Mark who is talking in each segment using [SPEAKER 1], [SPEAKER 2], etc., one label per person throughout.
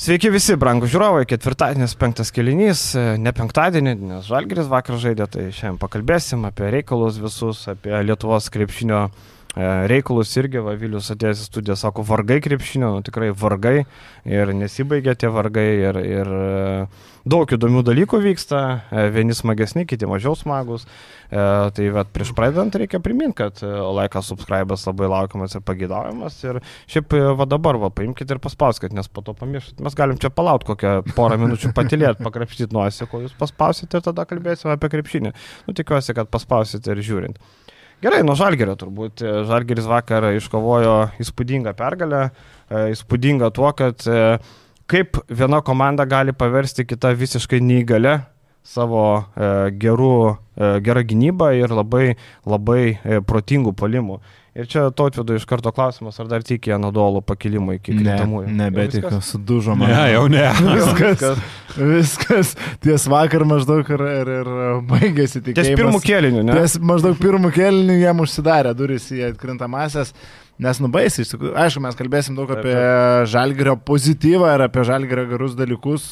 [SPEAKER 1] Sveiki visi, brangų žiūrovai, ketvirtadienis, penktas kelinys, ne penktadienį, nes Žalgeris vakar žaidė, tai šiandien pakalbėsim apie reikalus visus, apie Lietuvos krepšinio e, reikalus irgi, va, Vilius atėjęs į studiją, sako, vargai krepšinio, nu, tikrai vargai ir nesibaigia tie vargai ir, ir e, daug įdomių dalykų vyksta, e, vieni smagesni, kiti mažiau smagus. E, tai vat, prieš pradedant reikia priminti, kad e, laikas subscribas labai laukiamas ir pagėdavimas. Ir šiaip va dabar va paimkite ir paspauskite, nes po to pamiršit. Mes galim čia palaukti kokią porą minučių patilėti, pakrapštyti nuosį, kol jūs paspausite ir tada kalbėsime apie krepšinį. Nu tikiuosi, kad paspausite ir žiūrint. Gerai, nuo Žalgerio turbūt. Žalgeris vakar iškovojo įspūdingą pergalę. Įspūdingą tuo, kad kaip viena komanda gali paversti kitą visiškai neįgalę savo e, gerų, e, gerą gynybą ir labai, labai e, protingų palimų. Ir čia tautvido iš karto klausimas, ar dar tikė Nadolo pakilimui iki
[SPEAKER 2] kintamųjų. Ne, nebetikiu, sudužo man.
[SPEAKER 3] Ne, jau ne.
[SPEAKER 2] Viskas, viskas, ties vakar maždaug ir, ir, ir baigėsi tik.
[SPEAKER 1] Ties pirmų kėlinių, ne?
[SPEAKER 2] Ties maždaug pirmų kėlinių jam užsidarė duris į atkrintamasias. Nes nubaisiai, iš tikrųjų, aišku, mes kalbėsim daug apie žalgerio pozityvą ir apie žalgerio gerus dalykus.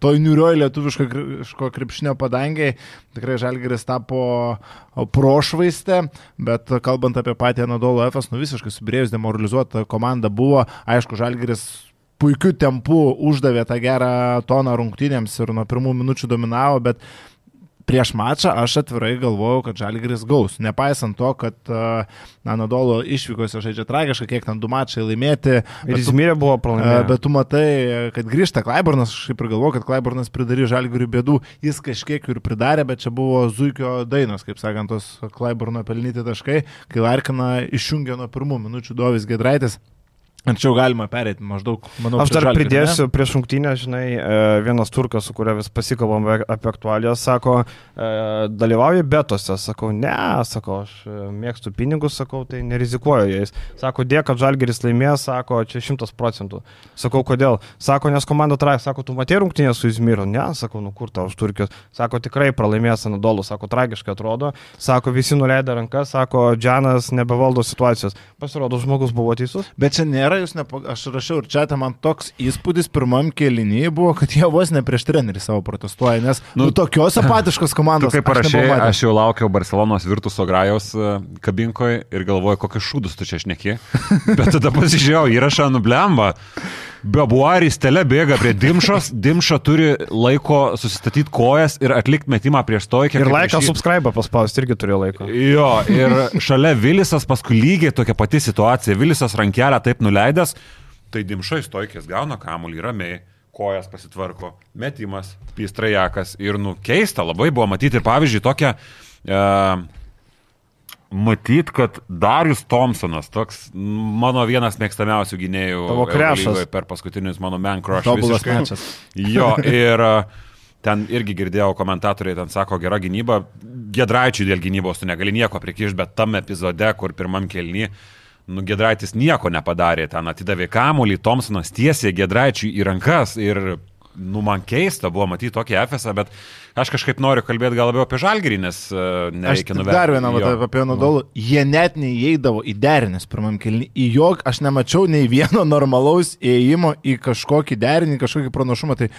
[SPEAKER 2] Toj niurioj lietuviško krepšinio padangiai tikrai žalgeris tapo prošvaistę, bet kalbant apie patį Anadolo FS, nu visiškai subirėjus demoralizuota komanda buvo. Aišku, žalgeris puikiu tempu uždavė tą gerą toną rungtynėms ir nuo pirmų minučių dominavo, bet prieš mačą aš atvirai galvojau, kad Žalgiris gaus. Nepaisant to, kad uh, Anadolo išvykose žaidžia tragiškai, kiek ten du mačai laimėti.
[SPEAKER 1] Ir Izmirė buvo pralaimėta.
[SPEAKER 2] Uh, bet tu matai, kad grįžta Klaiburnas, aš kaip ir galvoju, kad Klaiburnas pridarė Žalgiriui bėdų. Jis kažkiek ir pridarė, bet čia buvo Zuikio dainos, kaip sakant, tos Klaiburno pelnyti taškai, kai Larkina išjungė nuo pirmų minučių Dovis Gedraitis. Anksčiau galima perėti maždaug, manau,
[SPEAKER 1] aš dar žalgirį, pridėsiu ne? prieš šimtinę, žinai, e, vienas turkas, su kuria vis pasikalbam apie aktualijas, sako, e, dalyvauji betose, sakau, ne, sakau, aš e, mėgstu pinigus, sakau, tai nerizikuoju jais. Sako, dėka, kad žalgeris laimės, sako, čia šimtas procentų. Sakau, kodėl? Sako, nes komanda tragiška, sako, tu matė rungtinę su Izmyru, ne, sakau, nu kur tau už turkius, sako, tikrai pralaimės Anadolų, sako, tragiškai atrodo, sako, visi nuleido rankas, sako, Džanas nebevaldo situacijos. Pasirodo, žmogus buvo teisus.
[SPEAKER 2] Bet čia nėra nėra, jūs nepa... aš rašiau ir čia, man toks įspūdis pirmam kelinyje buvo, kad jie vos ne prieš trenerį savo protestuoja, nes nu, nu, tokios apatiškos komandos.
[SPEAKER 3] Kaip parašai, aš, aš jau laukiau Barcelonos Virtuso Grajaus e, kabinkoje ir galvoju, kokius šūdus tu čia šneki. Bet tada pasižiūrėjau, įrašą nublemba. Bebuaris tele bėga prie Dimšos, Dimša turi laiko susistatyti kojas ir atlikti metimą prieš stoikę.
[SPEAKER 1] Ir laiką jį... subscribe paspausti irgi turėjo laiko.
[SPEAKER 3] Jo, ir šalia Vilisas paskui lygiai tokia pati situacija. Vilisas rankelę taip nuleidęs, tai Dimša į stoikės gauna kamuolį ramiai kojas pasitvarko, metimas, pistrajakas ir nu keista, labai buvo matyti ir pavyzdžiui tokia uh, matyt, kad Darius Thompsonas, toks mano vienas mėgstamiausių gynėjų per paskutinius mano man crush.
[SPEAKER 2] Tobulas mečas.
[SPEAKER 3] Jo, ir e, ten irgi girdėjau komentatoriai, ten sako, gera gynyba, Gedraičiui dėl gynybos tu negali nieko prikišti, bet tam epizode, kur pirmam kelny, nu, Gedraitis nieko nepadarė, ten atidavė kamuolį, Thompsonas tiesiai Gedraičiui į rankas ir, nu, man keista buvo matyti tokį efesą, bet Aš kažkaip noriu kalbėti gal labiau apie žalgerį, nes uh, nereikia nuvertinti.
[SPEAKER 2] Dar vieną vat, apie Nodolų. Nu. Jie net neįeidavo į derinės pirmam kelnį. Į jog aš nemačiau nei vieno normalaus įėjimo į kažkokį derinį, kažkokį pranašumą. Tai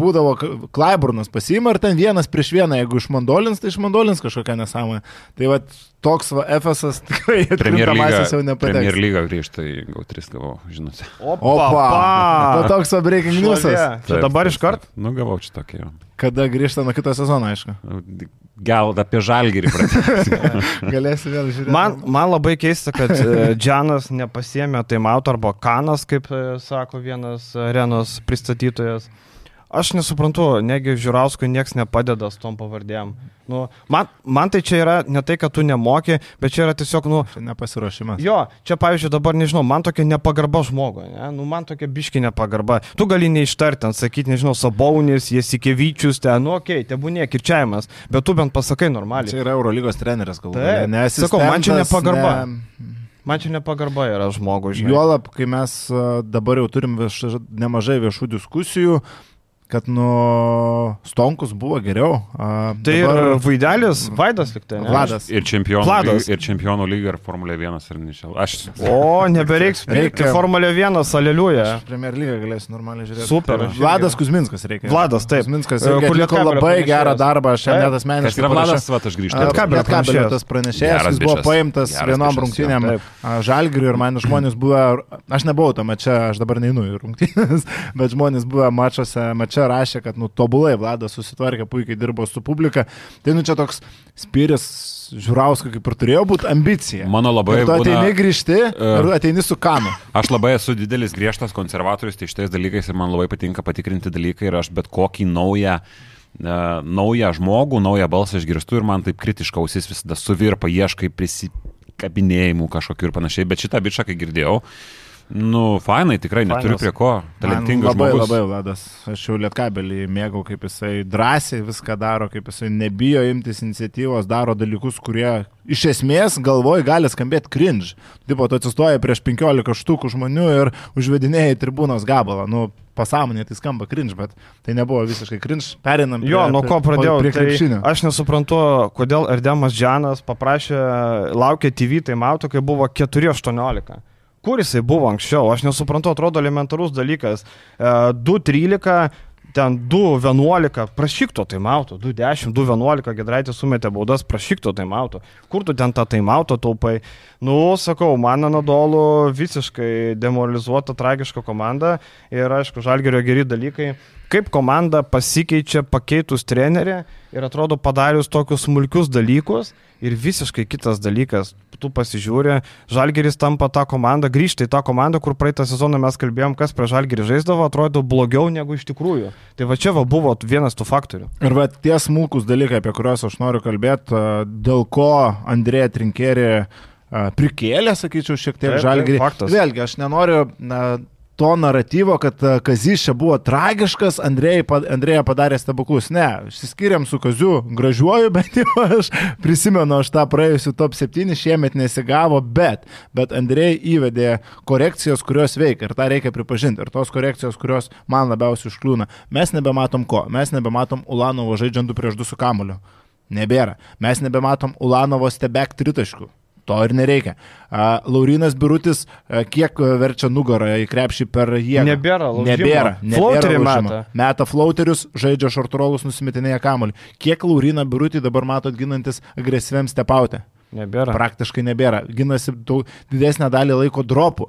[SPEAKER 2] būdavo Klaiburnas pasiima ir ten vienas prieš vieną, jeigu išmandolins, tai išmandolins kažkokią nesąmonę. Tai va toks va FSS tikrai
[SPEAKER 3] Premier lyga jau nepateks. Premier lyga grįžta GAU 3 gavau, žinote.
[SPEAKER 2] Opa! Opa! Ta toks va breaking newsas.
[SPEAKER 1] Čia dabar iškart?
[SPEAKER 3] Nu, gavau čia tokį jau.
[SPEAKER 2] Kada grįžta nuo kito sezono, aišku.
[SPEAKER 3] Gal apie žalgyrį pradėsime.
[SPEAKER 2] Galėsi vėl žiūrėti.
[SPEAKER 1] Man, man labai keista, kad e, Džanas nepasiemė taimauto arba kanas, kaip e, sako vienas arenos pristatytojas. Aš nesuprantu, negi Žiūrauskui niekas nepadeda su tom pavardėm. Nu, man, man tai čia yra ne tai, kad tu nemoki, bet čia yra tiesiog, nu...
[SPEAKER 2] Čia nepasiruošimas.
[SPEAKER 1] Jo, čia pavyzdžiui dabar, nežinau, man tokia nepagarba žmogui, ne? nu, man tokia biški nepagarba. Tu gali neištarti, sakyti, nežinau, Sabaunis, Jasikevičius, ten, nu, okei, okay, tebūnė kirčiavimas, bet tu bent pasakai normaliai.
[SPEAKER 2] Čia yra Eurolygos treneris, galbūt.
[SPEAKER 1] Nes, sakau, man čia nepagarba. Ne... Man čia nepagarba yra žmogui.
[SPEAKER 2] Juolab, kai mes dabar jau turim vieš, nemažai viešų diskusijų, uh, kad nu Stonkus buvo geriau. A,
[SPEAKER 1] Tai
[SPEAKER 2] dabar-
[SPEAKER 1] ir Vaidelis, Vaidas liktai. ne?
[SPEAKER 2] Vladas.
[SPEAKER 3] Ir čempionų,
[SPEAKER 1] Vladas.
[SPEAKER 3] lyga, ir čempionų lyga, ir Formulė 1, ir nežinau. Aš
[SPEAKER 1] O, nebereiks pirkti Formulė 1, aleliuja.
[SPEAKER 2] Premier lygą galėsiu normaliai žiūrėti.
[SPEAKER 1] Super.
[SPEAKER 2] Vladas Kuzminskas reikia.
[SPEAKER 1] Vladas, taip.
[SPEAKER 2] Kuzminskas
[SPEAKER 1] E,
[SPEAKER 2] irgi
[SPEAKER 1] kur
[SPEAKER 2] atliko labai gerą darbą, aš net
[SPEAKER 3] Kas
[SPEAKER 2] asmeniškai
[SPEAKER 3] yra Vladas, va, aš grįžtu.
[SPEAKER 1] Lietkabelio pranešėjas.
[SPEAKER 2] tas pranešėjas, jis buvo paimtas vienom rungtynėm žalgiriui ir man žmonės buvo, aš nebuvau tame čia, aš dabar neinu į rungtynės, bet žmonės buvo mačiuose, mačia rašė, kad nu tobulai Vladas susitvarkė, puikiai dirbo su publika. Tai nu čia toks spyris žiūrausko kaip ir turėjo būti ambicija.
[SPEAKER 3] Mano labai
[SPEAKER 2] Ir tu
[SPEAKER 3] būna-
[SPEAKER 2] ateini grįžti
[SPEAKER 3] E.
[SPEAKER 2] ir ateini su kanu.
[SPEAKER 3] Aš labai esu didelis griežtas konservatorius tai šitais dalykais ir man labai patinka patikrinti dalykai ir aš bet kokį naują, e, naują žmogų, naują balsą išgirstu ir man taip kritiška ausis visada suvirpa, ieškai prisikabinėjimų kažkokių ir panašiai, bet šitą bičią, kai girdėjau, nu, fainai, tikrai neturiu
[SPEAKER 1] Fainas.
[SPEAKER 3] prie ko, talentingas
[SPEAKER 2] labai,
[SPEAKER 3] žmogus.
[SPEAKER 2] labai Vladas. Aš jau lietkabelį mėgau, kaip jisai drąsiai viską daro, kaip jisai nebijo imtis iniciatyvos, daro dalykus, kurie iš esmės galvoj gali skambėti cringe. Tipo, tu atsistoji prieš 15 štukų žmonių ir užvedinėjai tribūnos gabalą. Nu, pasąmonė tai skamba cringe, bet tai nebuvo visiškai cringe. Perinam prie,
[SPEAKER 1] Jo, nuo ko pradėjau.
[SPEAKER 2] Prie
[SPEAKER 1] Tai
[SPEAKER 2] krepšinio.
[SPEAKER 1] aš nesuprantu, kodėl Erdemas Džanas paprašė, laukė TV taimauto, kai buvo 4.18. Kur jisai buvo anksčiau? Aš nesuprantu, atrodo elementarus dalykas. E, 2.13, ten 2.11, prašyk to taimauto, 2.10, 2.11, Gedraitis sumetė baudas, prašyk to taimauto. Kur tu ten tą taimauto taupai? Nu, sakau, man Anadolu visiškai demoralizuota, tragiška komanda ir aišku, žalgerio geri dalykai. Kaip komanda pasikeičia pakeitus trenerį ir atrodo padarius tokius smulkius dalykus ir visiškai kitas dalykas. Tu pasižiūri, Žalgeris tampa tą komandą, grįžta į tą komandą, kur praeitą sezoną mes kalbėjom, kas prie Žalgerį žaisdavo, atrodo blogiau negu iš tikrųjų. Tai va čia va buvo vienas tų faktorių.
[SPEAKER 2] Ir va tie smulkus dalykai, apie kuriuos aš noriu kalbėti, dėl ko Andrėja Trinkeri a, prikėlė, sakyčiau, šiek tiek
[SPEAKER 1] faktas.
[SPEAKER 2] Vėlgi, aš nenoriu na, to naratyvo, kad a, Kazys čia buvo tragiškas, Andrėja, pa- Andrėja padarė stebuklus. Ne, išsiskiriam su Kaziu, gražiuoju, bet jau aš prisimenu, aš tą praėjusiu top 7 šiemet nesigavo, bet, bet Andrėja įvedė korekcijos, kurios veikia ir tą reikia pripažinti. Ir tos korekcijos, kurios man labiausiai užkliūna. Mes nebematom ko, mes nebematom Ulanovo žaidžiant 2 prieš 2 su kamuliu. Nebėra. Mes nebematom Ulanovo stebek tritaškų. To ir nereikia. Laurinas Birutis, kiek verčia nugarą į krepšį per jėgą?
[SPEAKER 1] Nebėra laužimo.
[SPEAKER 2] Nebėra. nebėra
[SPEAKER 1] Flauterį meta.
[SPEAKER 2] Meta flauterius, žaidžia šortrolus, nusimetinėja kamuolį. Kiek Lauriną Birutį dabar matot ginantis agresyviam stepautę?
[SPEAKER 1] Nebėra.
[SPEAKER 2] Praktiškai nebėra. Ginasi didesnę dalį laiko dropų,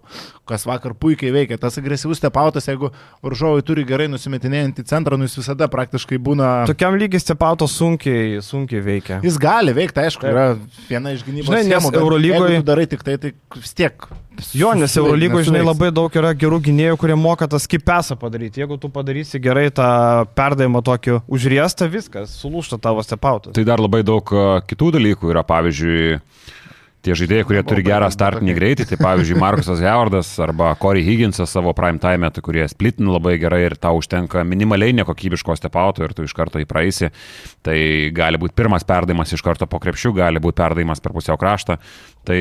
[SPEAKER 2] kas vakar puikiai veikia. Tas agresyvus stepautas, jeigu varžovai turi gerai nusimetinėjantį centrą, nu jis visada praktiškai būna...
[SPEAKER 1] Tokiam lygiai stepauto sunkiai, sunkiai veikia.
[SPEAKER 2] Jis gali veikti, aišku,
[SPEAKER 1] Taip.
[SPEAKER 2] yra viena iš gynybos
[SPEAKER 1] Žinai, nes
[SPEAKER 2] schemų, bet
[SPEAKER 1] Eurolygoj-
[SPEAKER 2] jeigu darai tik tai, tai vis tiek.
[SPEAKER 1] Jo, nes Eurolygoje, žinai, labai daug yra gerų gynėjų, kurie moka tą skipesą padaryti. Jeigu tu padarysi gerai tą perdavimą tokį užriestą, viskas, sulūšta tavo stepautas.
[SPEAKER 3] Tai dar labai daug kitų dalykų yra, pavyzdžiui, tie žaidėjai, kurie turi gerą startinį greitį, tai pavyzdžiui, Markusas Howardas arba Corey Higginsas savo prime time, tai kurie splitin labai gerai ir tau užtenka minimaliai nekokybiško stepauto ir tu iš karto jį praeisi. Tai gali būti pirmas perdavimas iš karto po krepšių, gali būti perdavimas per pusiau kraštą. Tai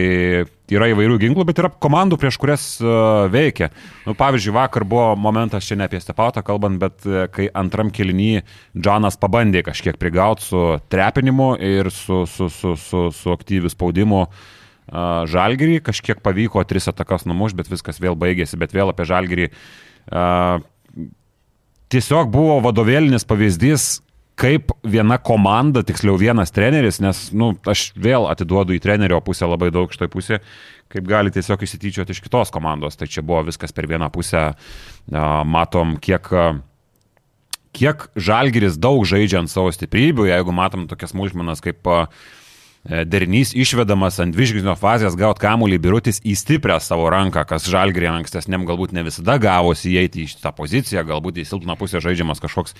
[SPEAKER 3] yra įvairių ginklų, bet yra komandų, prieš kurias uh, veikia. Nu, pavyzdžiui, vakar buvo momentas, čia ne apie stepautą kalbant, bet uh, kai antram kilny Džonas pabandė kažkiek prigauti su trepinimu ir su, su, su, su, su aktyviu spaudimu. Uh, žalgirį kažkiek pavyko tris atakas numuš, bet viskas vėl baigėsi, bet vėl apie žalgirį. Uh, tiesiog buvo vadovėlinis pavyzdys, kaip viena komanda, tiksliau vienas treneris, nes, na, nu, aš vėl atiduodu į trenerio pusę labai daug šitoj pusė, kaip gali tiesiog įsityčioti iš kitos komandos. Tai čia buvo viskas per vieną pusę. Matom, kiek, kiek žalgeris daug žaidžia ant savo stiprybių, jeigu matom tokias smulkmenas kaip derinys išvedamas ant višginio fazės gaut kamuolį birutis į stiprią savo ranką, kas žalgrį ankstesniam galbūt ne visada gavosi įeiti į šitą poziciją, galbūt į silpną pusę žaidžiamas kažkoks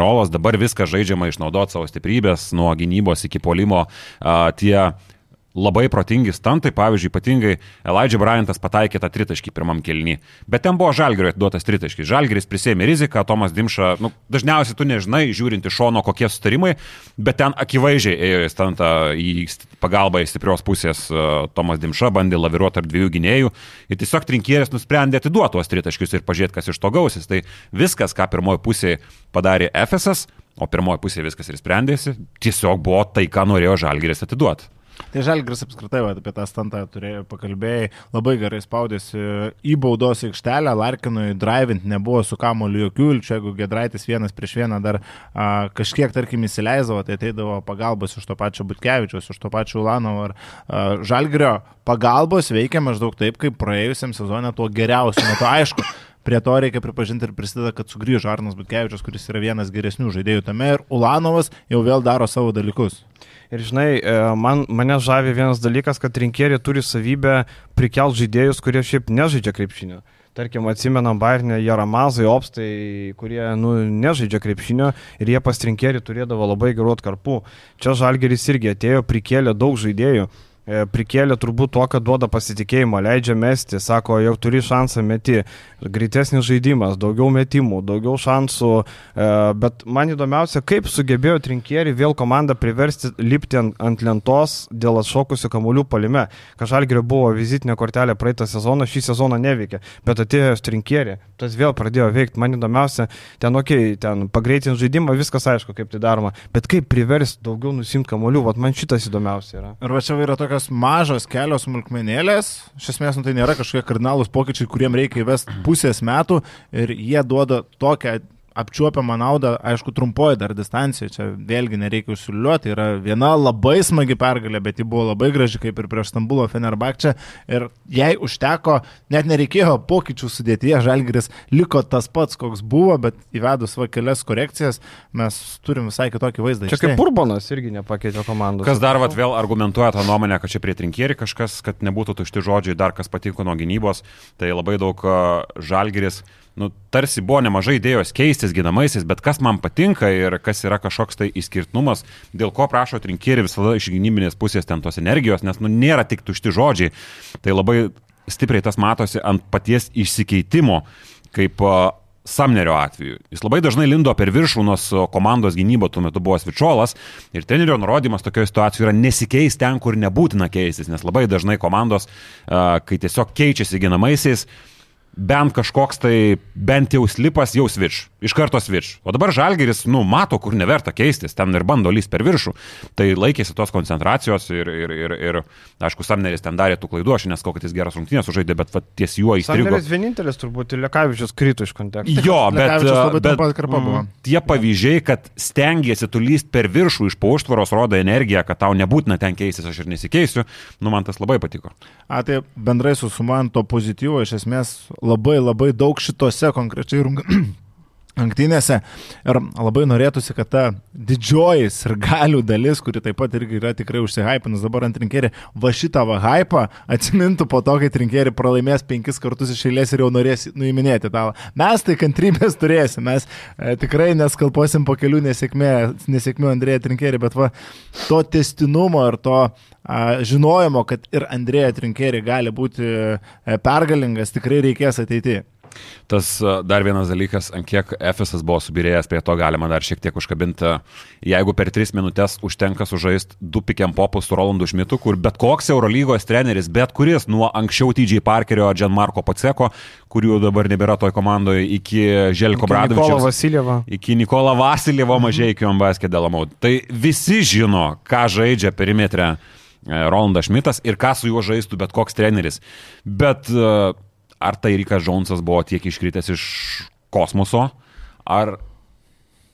[SPEAKER 3] rollas, dabar viską žaidžiama išnaudoti savo stiprybės nuo gynybos iki polimo. Tie labai protingi stantai, pavyzdžiui, ypatingai Elijah Bryantas pataikė tą tritaškį pirmam kelnį, bet ten buvo Žalgirio atiduotas tritaškis. Žalgiris prisėmė riziką, Tomas Dimša, nu, dažniausiai tu nežinai, žiūrint iš šono, kokie sutarimai, bet ten akivaizdžiai ėjo į stantą į pagalbą iš stiprios pusės uh, Tomas Dimša, bandė laviruoti tarp dviejų gynėjų ir tiesiog trinkierės nusprendė atiduoti tuos tritaškius ir pažiūrėti, kas iš to gausis. Tai viskas, ką pirmoji pusė padarė FSS, o pirmoji pusė viskas ir sprendėsi, tiesiog buvo tai, ką norėjo Žalgiris atiduoti.
[SPEAKER 2] Tai Žalgris apskritai va, apie tą stantą turėjo pakalbėjai, labai gerai spaudėsi į baudos aikštelę, Larkinui drivint nebuvo su kamoliu jokių ilčių, jeigu Gedraitis vienas prieš vieną dar a, kažkiek, tarkim, įsileisdavo, tai ateidavo pagalbos iš to pačio Butkevičiaus, iš to pačio Ulanovo ar a, Žalgrio pagalbos veikia maždaug taip, kaip praėjusiam sezonė tuo geriausiu metu. Aišku, prie to reikia pripažinti ir prisideda, kad sugrįžo Arnas Butkevičius, kuris yra vienas geresnių žaidėjų tame ir Ulanovas jau vėl daro savo dalykus.
[SPEAKER 1] Ir žinai, e, man, mane žavi vienas dalykas, kad rinkėriai turi savybę prikelt žaidėjus, kurie šiaip nežaidžia krepšinio. Tarkim, atsimenam Bairnė, Jaramazai, Opstai, kurie nu, nežaidžia krepšinio ir jie pas rinkėriai turėdavo labai gerų atkarpų. Čia Žalgeris irgi atėjo, prikėlė daug žaidėjų. E, prikėlė turbūt to, kad duoda pasitikėjimą, leidžia mesti, sako, jau turi šansą meti, greitesnis žaidimas, daugiau metimų, daugiau šansų, e, bet man įdomiausia, kaip sugebėjo trinkierį vėl komandą priversti lipti ant, lentos dėl atšokusių kamuolių palime. Kažalgirio buvo vizitinė kortelė praeitą sezoną, šį sezoną neveikė, bet atėjęs trinkierį, tas vėl pradėjo veikti, man įdomiausia, ten, okei, okay, ten pagreitinti žaidimą, viskas aišku, kaip tai daroma, bet kaip priversti daugiau nusimti kamuolių, vat man šitas įdomiausia yra.
[SPEAKER 2] Ir va čia yra tokia tokios mažos kelios smulkmenėlės, iš esmės nu, tai nėra kažkokie kardinalūs pokyčiai, kuriem reikia įvesti pusės metų ir jie duoda tokią apčiuopiamą naudą, aišku, trumpoji dar distancija, čia vėlgi nereikia užsiliuoti, yra viena labai smagi pergalė, bet ji buvo labai graži kaip ir prieš Stambulo Fenerbakčią ir jai užteko, net nereikėjo pokyčių sudėtyje, Žalgiris liko tas pats, koks buvo, bet įvedus va kelias korekcijas mes turim visai kitokį vaizdą.
[SPEAKER 1] Čia kaip Urbanas irgi nepakeitė komandos.
[SPEAKER 3] Kas dar vat, vėl argumentuoja tą nuomonę, kad čia prie trinkierį kažkas, kad nebūtų tušti žodžiai, dar kas patiko nuo gynybos, tai labai daug Žalgiris nu, tarsi buvo nemažai idėjos keistis ginamaisiais, bet kas man patinka ir kas yra kažkoks tai išskirtinumas, dėl ko prašo trinkėri visada iš gynybinės pusės ten tos energijos, nes nu, nėra tik tušti žodžiai. Tai labai stipriai tas matosi ant paties išsikeitimo, kaip Samnerio atveju. Jis labai dažnai lindo per viršų, nors komandos gynybo tuo metu buvo Svičiolas ir trenerio nurodymas tokioje situacijoje yra nesikeis ten, kur nebūtina keistis, nes labai dažnai komandos, kai tiesiog keičiasi ginamaisiais, uh, bent kažkoks tai, bent jau slipas, jau switch, iš karto switch. O dabar Žalgeris, nu, mato, kur neverta keistis, ten ir bando lys per viršų. Tai laikėsi tos koncentracijos ir, ir, ir, ir aišku, Samneris ten darė tų klaidų, aš neskau, kad jis geras rungtynės sužaidė, bet va, ties juo įstrigo.
[SPEAKER 1] Samneris vienintelis turbūt Lekavičius krito iš konteksto.
[SPEAKER 3] Jo, bet, bet
[SPEAKER 2] mm,
[SPEAKER 3] tie pavyzdžiai, kad stengiasi tu lyst per viršų iš pauštvaros, rodo energiją, kad tau nebūtina ten keistis, aš ir nesikeisiu, nu man tas labai patiko.
[SPEAKER 2] A, tai bendrai susumant to pozityvo, iš esmės labai labai daug šitose konkrečiai rungtynėse ir labai norėtųsi, kad ta didžioji ir galių dalis, kuri taip pat irgi yra tikrai užsihypinus dabar ant rinkėrį, va šitą va hypą atsimintų po to, kai rinkėrį pralaimės penkis kartus iš eilės ir jau norės nuiminėti tą. Mes tai kantrybės turėsim, mes e, tikrai neskalposim po kelių nesėkmė, nesėkmių Andrėja Trinkėrį, bet va to testinumo ir to a, žinojimo, kad ir Andrėja Trinkėrį gali būti e, pergalingas, tikrai reikės ateityje.
[SPEAKER 3] Tas dar vienas dalykas, ant kiek FSS buvo subirėjęs, prie to galima dar šiek tiek užkabinti. Jeigu per 3 minutės užtenka sužaisti du pikiam popus su Rolandu Šmitu, kur bet koks Eurolygos treneris, bet kuris nuo anksčiau TJ Parkerio, Gianmarko Paceko, kurių dabar nebėra toj komandoje, iki Želko Bradovičiaus. Iki Nikola Vasilievo mhm. mažai iki Ombaskė Delamau. Tai visi žino, ką žaidžia perimetre. Rolandas Šmitas ir ką su juo žaistų bet koks treneris. Bet uh, ar tai Rikas Džonsas buvo tiek iškritęs iš kosmoso, ar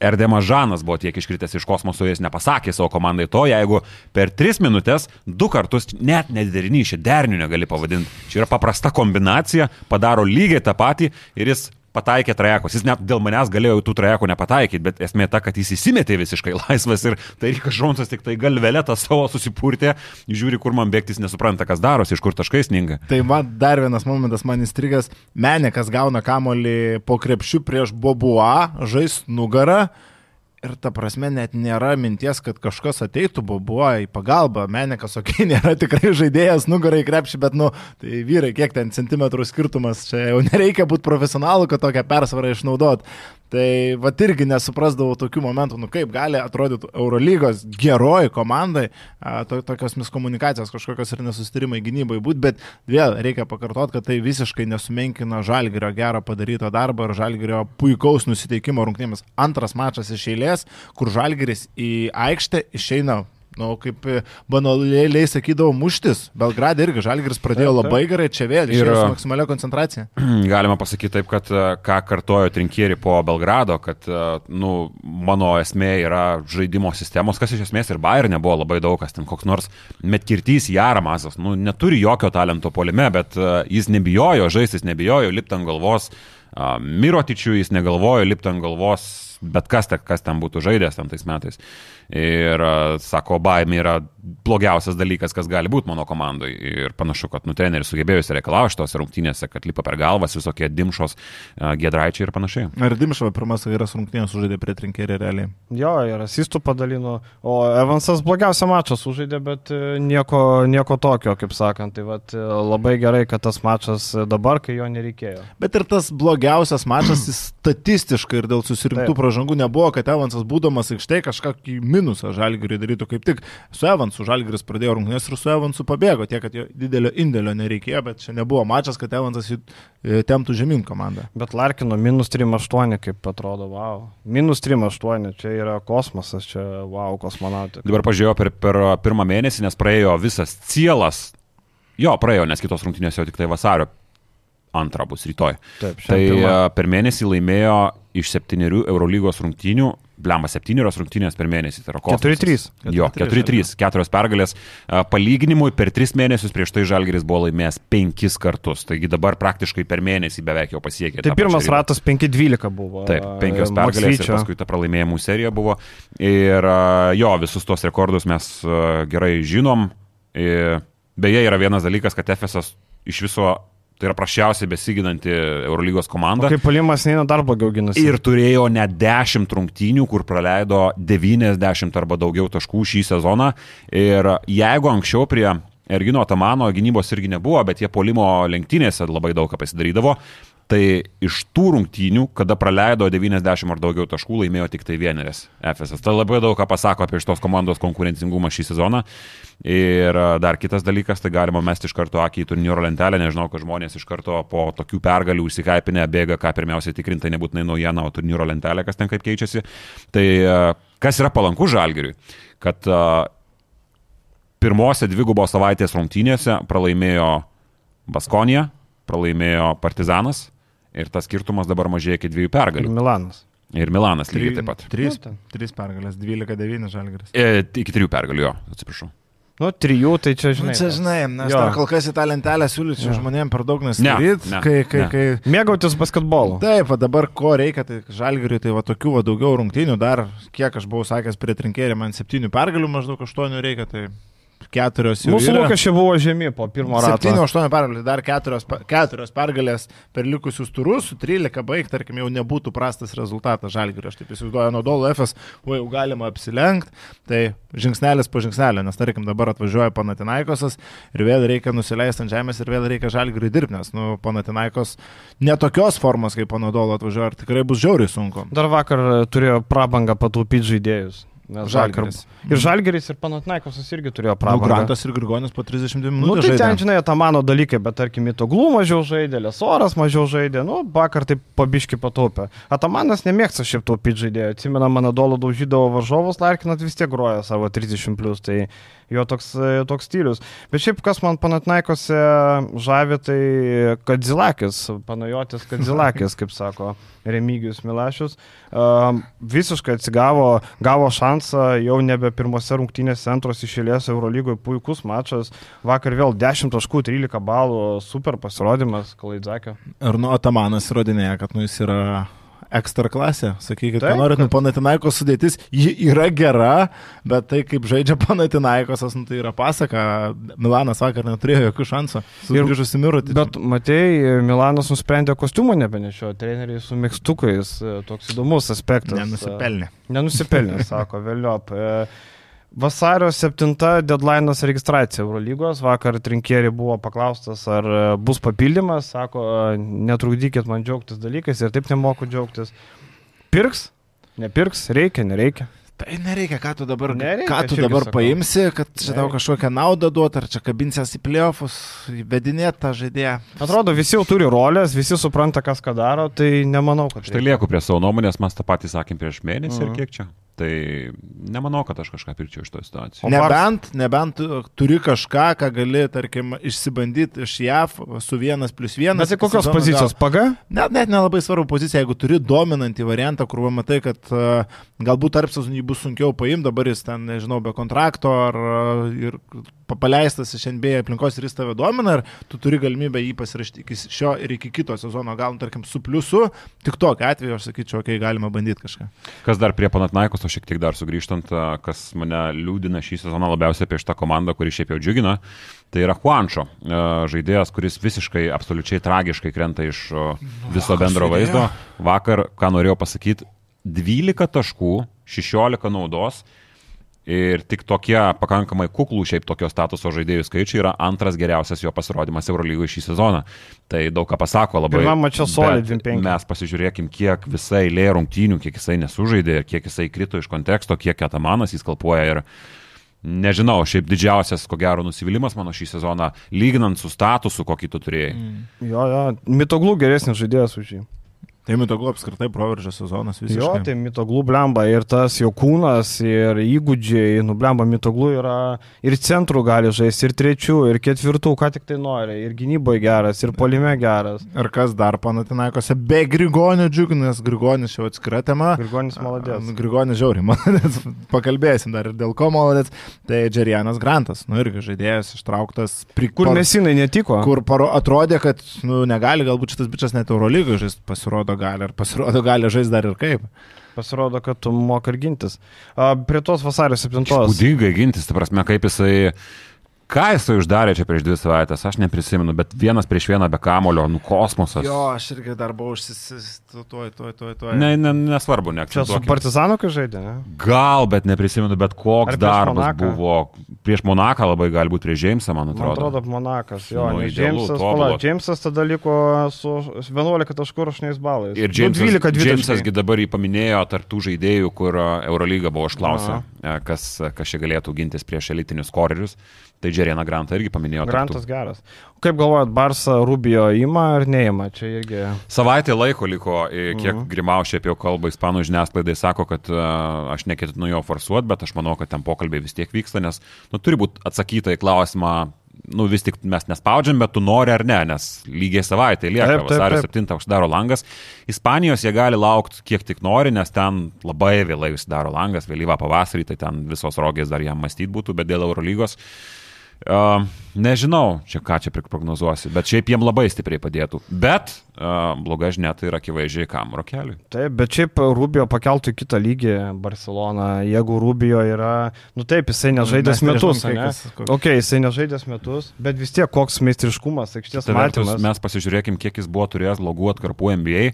[SPEAKER 3] Erdemas Žanas buvo tiek iškritęs iš kosmoso, jis nepasakė savo komandai to, jeigu per 3 minutės du kartus net nederinį, šį dernių negali pavadinti. Čia yra paprasta kombinacija, padaro lygiai tą patį ir jis pataikė trajekus. Jis net dėl manęs galėjo tų trajekų nepataikyti, bet esmė ta, kad jis įsimetė visiškai laisvas ir tai Rikas Žonsas tik tai galvelė tą savo susipurtė, žiūri, kur man bėgtis, nesupranta, kas darosi, iš kur taškai sninga.
[SPEAKER 2] Tai man dar vienas momentas man įstrigęs, Menė, kas gauna kamolį po krepšių prieš Bobua, žais nugarą Ir ta prasme net nėra minties, kad kažkas ateitų, buvo į pagalbą. Menikas, okei, okay, nėra tikrai žaidėjas, nugarai krepšį, bet, nu, tai vyrai, kiek ten centimetrų skirtumas, čia jau nereikia būti profesionalu, kad tokią persvarą išnaudot. Tai va irgi nesuprasdavau tokių momentų, nu kaip gali atrodyti Eurolygos geroji komandai, to, tokios miskomunikacijos, kažkokios ir nesustarimai gynybai būti, bet vėl reikia pakartoti, kad tai visiškai nesumenkina Žalgirio gerą padarytą darbą ir Žalgirio puikaus nusiteikimo rungtynėmis. Antras mačas iš eilės, kur Žalgiris į aikštę išeina Nu, kaip e, banaliai sakydavau, muštis. Belgradė irgi Žalgiris pradėjo taip, taip. labai gerai, čia vėl ir su maksimalia koncentracija.
[SPEAKER 3] Galima pasakyti taip, kad e, ką kartojo Trinkieri po Belgrado, kad e, nu, mano esmė yra žaidimo sistemos, kas iš esmės ir Bayern nebuvo labai daug, kas ten koks nors Metkirtys Jaramazas, nu, neturi jokio talento polime, bet jis nebijojo žaisti, jis nebijojo lipti ant galvos. Mirotičiui jis negalvojo lipti ant galvos bet kas, kas ten būtų žaidęs tam tais metais. Ir sako, baimė yra blogiausias dalykas, kas gali būti mano komandai. Ir panašu, kad nu, treneris sugebėjo įsireikalauti tos rungtynėse, kad lipa per galvas visokie dimšos, gedraičiai ir panašiai.
[SPEAKER 2] Ar dimšo pirmas geras rungtynės sužaidė prie trinkerį realiai?
[SPEAKER 1] Jo, ir asistų padalino, o Evansas blogiausią mačą sužaidė, bet e, nieko, nieko tokio, kaip sakant. Tai vat, e, labai gerai, kad tas mačas dabar, kai jo nereikėjo.
[SPEAKER 2] Bet ir tas blogiausias mačas statistiškai ir dėl susirinktų pražangų nebuvo, kad Evansas būdamas aikštėje kažkokį minusą žalgiriui darytų kaip tik su Evansu. Žalgiris pradėjo rungtynės ir su Evansu pabėgo, tiek, kad jo didelio indėlio nereikėjo, bet čia nebuvo mačas, kad Evansas e, temptų žemyn komandą.
[SPEAKER 1] Bet Larkino minus 3-8, kaip atrodo, wow. Minus 3-8, čia yra kosmosas, čia wow, kosmonautai.
[SPEAKER 3] Dabar pažiūrėjau per, per pirmą mėnesį, nes praėjo visas cielas. Jo, praėjo, nes kitos rungtynės jau tik tai vasario antrą bus rytoj. Taip, tai pirmą. per mėnesį laimėjo iš septyniarių Eurolygos rungtynių Blema septynios rungtynės per mėnesį. Tai
[SPEAKER 1] 4-3.
[SPEAKER 3] Jo, 4-3, keturios pergalės. Palyginimui per tris mėnesius prieš tai Žalgeris buvo laimėjęs penkis kartus. Taigi dabar praktiškai per mėnesį beveik jau pasiekė.
[SPEAKER 1] Tai pirmas ratas 5-12 buvo.
[SPEAKER 3] Taip, penkios pergalės ir paskui ta pralaimėjimų serija buvo. Ir jo, visus tos rekordus mes gerai žinom. Beje, yra vienas dalykas, kad Efesas iš viso Tai yra prašiausiai besiginanti Eurolygos komanda.
[SPEAKER 1] Kaip palimas neina dar blogiau ginasi.
[SPEAKER 3] Ir turėjo net 10 rungtynių, kur praleido 90 arba daugiau taškų šį sezoną. Ir jeigu anksčiau prie Ergino Tamano gynybos irgi nebuvo, bet jie polimo lenktynėse labai daug ką pasidarydavo, Tai iš tų rungtynių, kada praleido 90 ar daugiau taškų, laimėjo tik tai vieneris FSS. Tai labai daug ką pasako apie šitos komandos konkurencingumą šį sezoną. Ir dar kitas dalykas, tai galima mesti iš karto akį į turnyro lentelę, nežinau, kad žmonės iš karto po tokių pergalių užsikaipinę bėga, ką pirmiausiai tikrinti, tai nebūtinai naujiena, o turnyro lentelė, kas ten kaip keičiasi. Tai kas yra palanku žalgiriui, kad pirmose dvigubos savaitės rungtynėse pralaimėjo Baskonija, pralaimėjo Partizanas ir tas skirtumas dabar mažėja iki dviejų pergalių.
[SPEAKER 1] Ir Milanas.
[SPEAKER 3] Ir Milanas lygiai taip pat.
[SPEAKER 2] Trys, nu, trys pergalės, 12-9 žalgeris.
[SPEAKER 3] E, iki trijų pergalių, jo, atsiprašau.
[SPEAKER 1] Nu, trijų, tai čia žinai.
[SPEAKER 2] Nu, čia žinai, nes dar kol kas į tą lentelę siūlyčiau žmonėms per daug nesidaryti. Ne, ne, kai, kai, ne. kai...
[SPEAKER 1] Mėgautis basketbolu.
[SPEAKER 2] Taip, dabar ko reikia, tai žalgiriui, tai va tokių va daugiau rungtynių, dar kiek aš buvau sakęs prie trinkėrį, man septynių pergalių maždaug aštuonių reikia, tai keturios jau.
[SPEAKER 1] Mūsų lūkesčiai buvo žemi po pirmo rato.
[SPEAKER 2] 7-8 pergalės, dar keturios, keturios pergalės per likusius turus, su 13 baig, tarkim, jau nebūtų prastas rezultatas žalgirio. Aš taip įsivaizduoju, nuo Dolo FS, o jau galima apsilenkti, tai žingsnelis po žingsnelio, nes tarkim dabar atvažiuoja Panatinaikosas ir vėl reikia nusileisti ant žemės ir vėl reikia žalgiriui dirbti, nes nu, Panatinaikos netokios formos kaip Panadolo atvažiuoja, ar tikrai bus žiauriai sunku.
[SPEAKER 1] Dar vakar turėjo prabangą pataupyti žaidėjus.
[SPEAKER 2] Žalgiris.
[SPEAKER 1] Ir Žalgiris ir Panatnaikosas irgi turėjo prabangą.
[SPEAKER 2] Nu, Grantas ir Grigonis po 32 minučių. Nu,
[SPEAKER 1] tai žaidė. ten, žinai, tą mano dalykai, bet tarkim, Itoglų mažiau žaidė, Lesoras mažiau žaidė, nu, vakar taip pabiški pataupė. Atamanas nemėgsta šiaip taupyti žaidėjų. Atsimena, mano dolų daužydavo varžovus, Larkinat vis tiek groja savo 30 plus. Tai jo toks, e, toks stilius. Bet šiaip kas man panatnaikose žavi, tai Kadzilakis, panajotis Kadzilakis, kaip sako Remigijus Milašius, uh, visiškai atsigavo, gavo šansą jau nebe pirmose rungtynėse antros išėlės Eurolygoje, puikus mačas, vakar vėl 10 taškų, 13 balų, super pasirodymas Kalaidzakio.
[SPEAKER 2] Ir nu, Atamanas įrodinėja, kad nu, jis yra ekstra klasė. Sakykit, ką norit, nu
[SPEAKER 1] kad-
[SPEAKER 2] Panatinaikos sudėtis, ji yra gera, bet tai kaip žaidžia Panatinaikosas, nu, tai yra pasaka. Milanas vakar neturėjo jokių šansų.
[SPEAKER 1] Ir-
[SPEAKER 2] Sugrįžusi mirutį.
[SPEAKER 1] Bet matei, Milanas nusprendė kostiumą nebenešio, treneriai su mėgstukais, e, toks įdomus aspektas.
[SPEAKER 2] Nenusipelnė.
[SPEAKER 1] E, Nenusipelnė, sako, vėliop. Vasario 7 deadline'as registracija Eurolygos. Vakar trinkieri buvo paklaustas, ar e, bus papildymas. Sako, e, netrukdykit man džiaugtis dalykais ir taip nemoku džiaugtis. Pirks? Nepirks? Reikia, nereikia.
[SPEAKER 2] Tai nereikia, ką tu dabar,
[SPEAKER 1] Nereikia,
[SPEAKER 2] ką tu dabar
[SPEAKER 1] sakau.
[SPEAKER 2] paimsi, kad čia tau kažkokią naudą duot, ar čia kabinsies į playoffus, vedinėt tą žaidėją.
[SPEAKER 1] Atrodo, visi jau turi rolės, visi supranta, kas ką daro, tai nemanau, kad
[SPEAKER 3] Štai lieku prie savo nuomonės, mes tą patį sakėm prieš mėnesį
[SPEAKER 1] Mhm.
[SPEAKER 3] ir kiek čia. Tai nemanau, kad aš kažką pirčiau iš to situacijos.
[SPEAKER 2] Nebent, nebent tu turi kažką, ką gali, tarkim, išsibandyti iš JAV su vienas plus vienas.
[SPEAKER 1] Bet tai kokios pozicijos? Paga?
[SPEAKER 2] Net, net nelabai svarbu pozicija, jeigu turi dominantį variantą, kur va matai, kad uh, galbūt tarp sezonų jį bus sunkiau paimti, dabar jis ten, nežinau, be kontrakto ar uh, ir paleistas iš NBA aplinkos ir jis tave domina, ir tu turi galimybę jį pasirašyti iki šio ir iki kito sezono, gal, tarkim, su pliusu, tik tokiu atveju aš sakyčiau, okei, okay, galima bandyti kažką.
[SPEAKER 3] Kas dar prie Panatnaikos, o šiek tiek dar sugrįžtant, kas mane liūdina šį sezoną labiausiai apie šitą komandą, kuri šiaip jau džiugina, tai yra Juančo, a, žaidėjas, kuris visiškai, absoliučiai tragiškai krenta iš viso bendro vaizdo. Vakar, ką norėjau pasakyti, 12 taškų, 16 naudos. Ir tik tokie pakankamai kuklų šiaip tokio statuso žaidėjų skaičiai yra antras geriausias jo pasirodymas Eurolygoje šį sezoną. Tai daug ką pasako labai.
[SPEAKER 1] Pirmam mače solid
[SPEAKER 3] Bet
[SPEAKER 1] 25.
[SPEAKER 3] Mes pasižiūrėkim, kiek visai eilė rungtynių, kiek jisai nesužaidė, kiek jisai krito iš konteksto, kiek Ketamanas jis kalpuoja ir nežinau, šiaip didžiausias, ko gero, nusivylimas mano šį sezoną, lyginant su statusu, kokį tu turėjai. Mm.
[SPEAKER 1] Jo, jo. Mitoglų geresnis žaidėjas už jį.
[SPEAKER 2] Tai mitoglu apskritai proveržio sezonas visiškai.
[SPEAKER 1] Jo, tai mitoglų blemba ir tas jo kūnas, ir įgūdžiai, nu blemba mitoglų yra ir centrų gali žaisti, ir trečių, ir ketvirtų, ką tik tai nori, ir gynyboje geras, ir polime geras.
[SPEAKER 2] Ir kas dar panatinaikose be Grigonio džiuginas, Grigonis jau atskira tema.
[SPEAKER 1] Grigonis maladės.
[SPEAKER 2] Grigonis žiauriai, maladės. Pakalbėsim dar ir dėl ko maladės. Tai Džerianas Grantas, nu irgi žaidėjas ištrauktas. Pri,
[SPEAKER 1] Kur mesinai netiko?
[SPEAKER 2] Kur paro, atrodė, kad nu, negali, galbūt šitas bičias net Eurolygoje žaisti, pasirodo gali, ar pasirodo gali žaisti dar ir kaip.
[SPEAKER 1] Pasirodo, kad tu moka ir gintis. A, prie tos vasario 7.
[SPEAKER 3] Būdingai gintis, ta prasme, kaip jisai... Ką jisai uždarė čia prieš dvi savaitės, aš neprisimenu, bet vienas prieš vieną be kamulio, nu kosmosas.
[SPEAKER 2] Jo, aš irgi dar buvau užsisis, tuoj, tuoj, tuoj, tuoj.
[SPEAKER 3] Ne, ne, nesvarbu, ne.
[SPEAKER 1] Čia su Partizanu, kai žaidė, ne?
[SPEAKER 3] Gal, bet neprisimenu, bet koks darbas
[SPEAKER 1] Monaką?
[SPEAKER 3] buvo. Prieš Monaką labai galbūt prieš Džeimsą, man
[SPEAKER 1] Man
[SPEAKER 3] atrodo.
[SPEAKER 1] atrodo, Monakas. Jo,
[SPEAKER 3] Nu,
[SPEAKER 1] nu,
[SPEAKER 3] idealu,
[SPEAKER 1] Džeimsas, pala, Džeimsas tada liko su 11 taškų rašniais balais.
[SPEAKER 3] Ir
[SPEAKER 1] Nu,
[SPEAKER 3] Džeimsas,
[SPEAKER 1] 12
[SPEAKER 3] Džeimsas
[SPEAKER 1] 12.
[SPEAKER 3] dabar jį paminėjo tarptų žaidėjų, kur Eurolyga buvo užklausę, a, kas, kas čia galėtų gintis prieš elitinius korerius. Tai Džerieną Grantą irgi paminėjo.
[SPEAKER 1] Grantas geras. Kaip galvojat, Barsa Rubio įima ar neįima? Čia irgi.
[SPEAKER 3] Savaitė laiko liko, kiek
[SPEAKER 1] Mhm.
[SPEAKER 3] Grimau šiaip jau kalba ispanų žiniasklaidai, sako, kad a, aš neketinu jo forsuoti, bet aš manau, kad ten pokalbiai vis tiek vyksta, nes nu, turi būti atsakyta į klausimą, nu vis tik mes nespaudžiam, bet tu nori ar ne, nes lygiai savaitė lieka, vasario
[SPEAKER 1] taip.
[SPEAKER 3] 7 uždaro langas. Ispanijos jie gali laukti kiek tik nori, nes ten labai vėlai užsidaro langas, vėlyvą pavasarį, tai ten visos rogės dar jam mąstyti būtų, bet dėl Eurolygos. Uh, Um, nežinau, čia ką čia prognozuosi, bet šiaip jiem labai stipriai padėtų. Bet uh, bloga žinia tai yra akivaizdžiai kam rokeliui.
[SPEAKER 1] Taip, bet šiaip Rubio pakeltų į kitą lygį Barceloną. Jeigu Rubio yra, nu taip, jisai nežaidęs
[SPEAKER 2] Mes
[SPEAKER 1] metus, ne? Ok, jisai nežaidęs metus, bet vis tiek koks meistriškumas, aikštės
[SPEAKER 3] Tai vertus,
[SPEAKER 1] matymas.
[SPEAKER 3] mes pasižiūrėkim, kiek jis buvo turėjęs logų atkarpų NBA,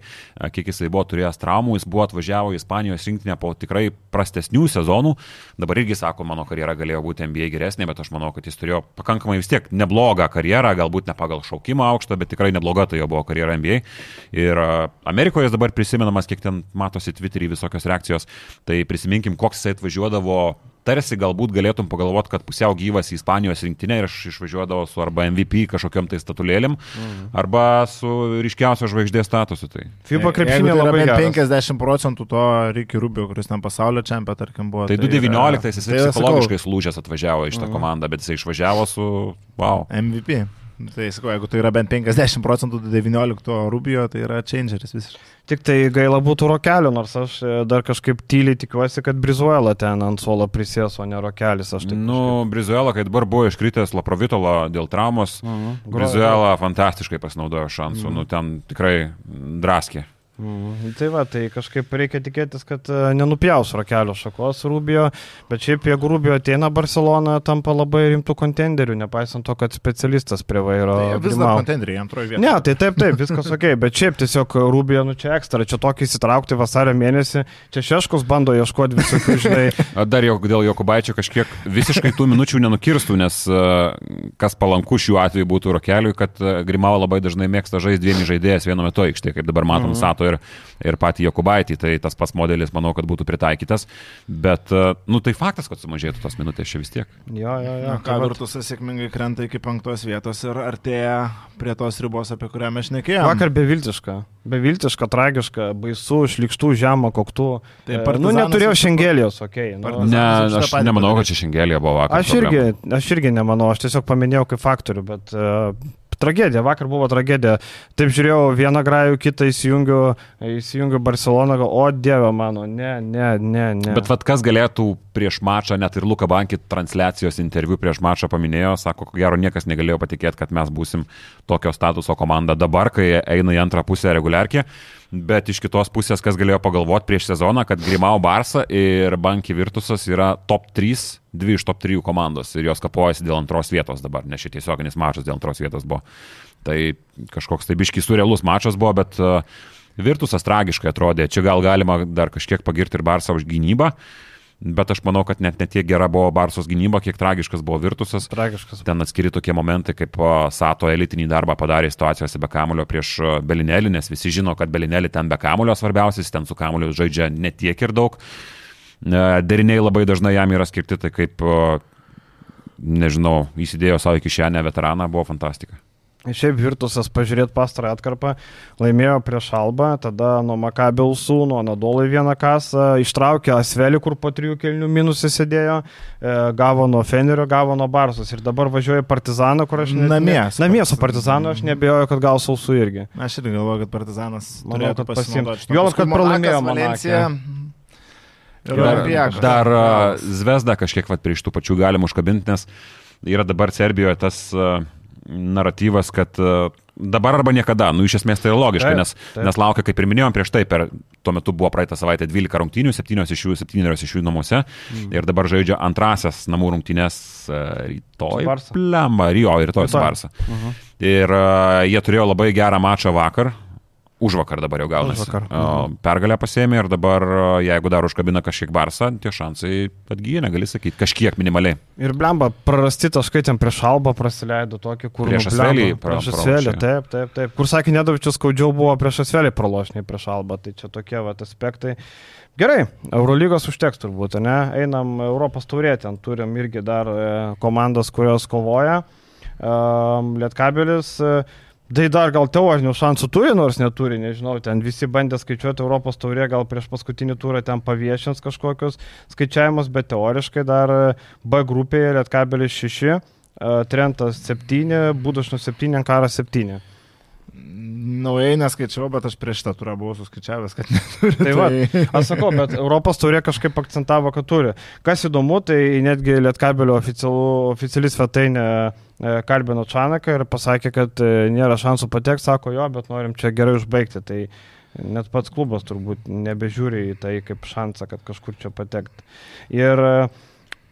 [SPEAKER 3] kiek jisai buvo turėjęs traumų, jis buvo atvažiavo į Ispanijos rinktinę po tikrai prastesnių sezonų. Dabar irgi sako, mano karjera galėjo būti NBA geresnė, bet aš manau, kad jis turėjo pakankamai vis tiek neblogą karjerą, galbūt ne pagal šaukimą aukštą, bet tikrai nebloga tai jo buvo karjera NBA. Ir Amerikoje jis dabar prisimenamas, kiek ten matosi Twitter'į visokios reakcijos, tai prisiminkim, koks jisai atvažiuodavo tarsi galbūt galėtum pagalvoti, kad pusiau gyvas į Ispanijos rinktinę ir aš išvažiuodavau su arba MVP kažkokiam tai statulėlim, mm. arba su ryškiausio žvaigždės statusu. Tai,
[SPEAKER 1] FIBA
[SPEAKER 2] Jeigu
[SPEAKER 1] krepšinė
[SPEAKER 2] tai
[SPEAKER 1] labai
[SPEAKER 2] bent
[SPEAKER 1] geras.
[SPEAKER 2] 50 procentų to Ricky Rubio, kuris ten pasaulio čempionė, tarkim, buvo.
[SPEAKER 3] tai
[SPEAKER 2] yra-
[SPEAKER 3] 2019 jisai
[SPEAKER 2] tai yra,
[SPEAKER 3] psichologiškai slūžęs atvažiavo į šitą komandą, bet jisai išvažiavo su, wow.
[SPEAKER 2] MVP. Tai sakau, jeigu tai yra bent 50 procentų 19 Rubio, tai yra changeris visiškai.
[SPEAKER 1] Tik tai gaila būtų rokelio, nors aš e, dar kažkaip tyliai tikiuosi, kad Brizuela ten ant suolo prisės, o ne rokelis.
[SPEAKER 3] Nu, Brizuela, kai dabar buvo iškritęs Laprovitolo dėl traumos,
[SPEAKER 1] Mhm.
[SPEAKER 3] Brizuela fantastiškai pasinaudojo šansų,
[SPEAKER 2] Mhm.
[SPEAKER 3] nu ten tikrai draskė.
[SPEAKER 1] Mm, tai va, tai kažkaip reikia tikėtis, kad e, nenupjaus rokelio šakos Rubio, bet šiaip jeigu Rubio ateina Barcelona, tampa labai rimtų kontenderių, nepaisant to, kad specialistas prie vairo.
[SPEAKER 2] Tai vis dar kontenderiai antroje vietoje.
[SPEAKER 1] Ne, tai taip, taip, viskas ok, bet šiaip tiesiog Rubio, nu čia ekstra, čia tokį įsitraukti vasario mėnesį, čia Šeškus bando ieškoti visokių, žinai.
[SPEAKER 3] Dar jau dėl Jokubaičio kažkiek visiškai tų minučių nenukirstų, nes e, kas palanku šiuo atveju būtų rokeliui, kad e, Grimau labai dažnai mėgsta žaisti dviemi žaidėjais vienu metu aikštėje, kaip dabar matom mhm. Sato ir, ir patį Jokubaitį, tai tas pats modelis, manau, kad būtų pritaikytas, bet, e, nu, tai faktas, kad sumažėtų tos minutės čia vis tiek.
[SPEAKER 1] Jo, jo, jo.
[SPEAKER 2] Na, ką Virtusas sėkmingai krenta iki penktos vietos ir artėja prie tos ribos, apie kurią mes šnekėjome.
[SPEAKER 1] Vakar beviltiška, beviltiška, tragiška, baisu, šlikštų, žemą, koktų. Tai e, nu, neturėjau šengelijos, okei. Okay,
[SPEAKER 3] nu, ne, aš nemanau, kad čia šengelija buvo vakar.
[SPEAKER 1] Aš irgi, aš irgi nemanau, aš tiesiog paminėjau kaip faktorių, bet uh, tragedija, vakar buvo tragedija. Taip žiūrėjau, vieną grajų, kitą įsijungiu, įsijungiu Barceloną, o dieve mano, ne, ne, ne, ne.
[SPEAKER 3] Bet vad kas galėtų prieš mačą, net ir Luka Banki transliacijos interviu prieš mačą paminėjo, sako, ko gero niekas negalėjo patikėti, kad mes būsim tokio statuso komanda dabar, kai eina į antrą pusę reguliarkį. Bet iš kitos pusės, kas galėjo pagalvoti prieš sezoną, kad Grimau Barsa ir Banki Virtusas yra top 3, dvi iš top 3 komandos ir jos kapojasi dėl antros vietos dabar, nes šitie tiesioginis mačas dėl antros vietos buvo. Tai kažkoks tai biškis surrealus mačas buvo, bet uh, Virtusas tragiškai atrodė. Čia gal galima dar kažkiek pagirti ir Barsą už gynybą. Uh, Bet aš manau, kad net netiek gera buvo Barsos gynyba, kiek tragiškas buvo Virtusas.
[SPEAKER 1] Tragiškas.
[SPEAKER 3] Ten atskiri tokie momentai, kaip Sato elitinį darbą padarė situacijose be kamulio prieš Belinelį, nes visi žino, kad Belinelį ten be kamulio svarbiausias, ten su kamuliu žaidžia netiek ir daug. E, deriniai labai dažnai jam yra skirti, tai kaip, nežinau, įsidėjo savo kišenę veteraną, buvo fantastika.
[SPEAKER 1] Šiaip Virtusas pažiūrėti pastarą atkarpą, laimėjo prieš Alba, tada nuo Makabelsų, nuo Nadolai vieną kasą, ištraukė Asvelį, kur po trijų kelnių minusį sėdėjo, e, gavo nuo Fenerio, gavo nuo Barsos ir dabar važiuoja Partizaną, kur aš... Ne,
[SPEAKER 2] namie.
[SPEAKER 1] Namie su Partizanu aš nebejoju, kad gaus sausų irgi.
[SPEAKER 2] Aš irgi galvoju, kad Partizanas Manau, kad
[SPEAKER 1] pasimtų. Juolab, kad pralaimėjo Valencija.
[SPEAKER 3] Dar, dar Zvezda kažkiek vat, prie iš tų pačių galim užkabinti, nes yra dabar Serbijoje tas uh, naratyvas, kad e, dabar arba niekada, nu iš esmės tai yra logiška, taip, nes, taip. nes laukia, kaip ir minėjom prieš tai, per tuo metu buvo praeitą savaitę 12 rungtynių, 7 iš jų, 7 iš jų namuose mm. ir dabar žaidžia antrasias namų rungtynės e, rytoj. Plemba, jo, rytoj su Barsa. Uh mhm. -huh. Ir uh, jie turėjo labai gerą mačą vakar, Už vakar dabar jau gaunasi. Užvakar. Mhm. Pergalę pasėmė ir dabar, jeigu dar užkabina kažkiek barsą, tie šansai atgyja, negali sakyti, kažkiek minimaliai.
[SPEAKER 1] Ir blemba, prarasti taškai ten prieš albą praleido tokį, kur...
[SPEAKER 3] Prieš asvelį.
[SPEAKER 1] Prieš asvelį, taip, taip, taip. Kur sakė, nedavičius skaudžiau buvo prieš asvelį pralošniai prieš albą, tai čia tokie vat aspektai. Gerai, Eurolygos užteks turbūt, ne? Einam Europos taurė, ten turim irgi dar e, komandas, kurios kovoja. Lietkabelis. Uh, Tai dar gal teorinių šansų turi, nors neturi, nežinau, ten visi bandė skaičiuoti Europos taurė, gal prieš paskutinį turą ten paviešins kažkokius skaičiavimus, bet teoriškai dar B grupėje Lietkabelis 6, Trentas 7, Budašnas 7, Karas 7.
[SPEAKER 2] Naujai neskaičiau, bet aš prieš tą turą buvau suskaičiavęs, kad neturi.
[SPEAKER 1] Tai, tai... va, aš sakau, bet Europos turė kažkaip akcentavo, kad turi. Kas įdomu, tai netgi Lietkabelio oficiali svetainė e, kalbino Čanaką ir pasakė, kad e, nėra šansų patekti, sako jo, bet norim čia gerai užbaigti. Tai net pats klubas turbūt nebežiūri į tai kaip šansą, kad kažkur čia patekti. Ir uh,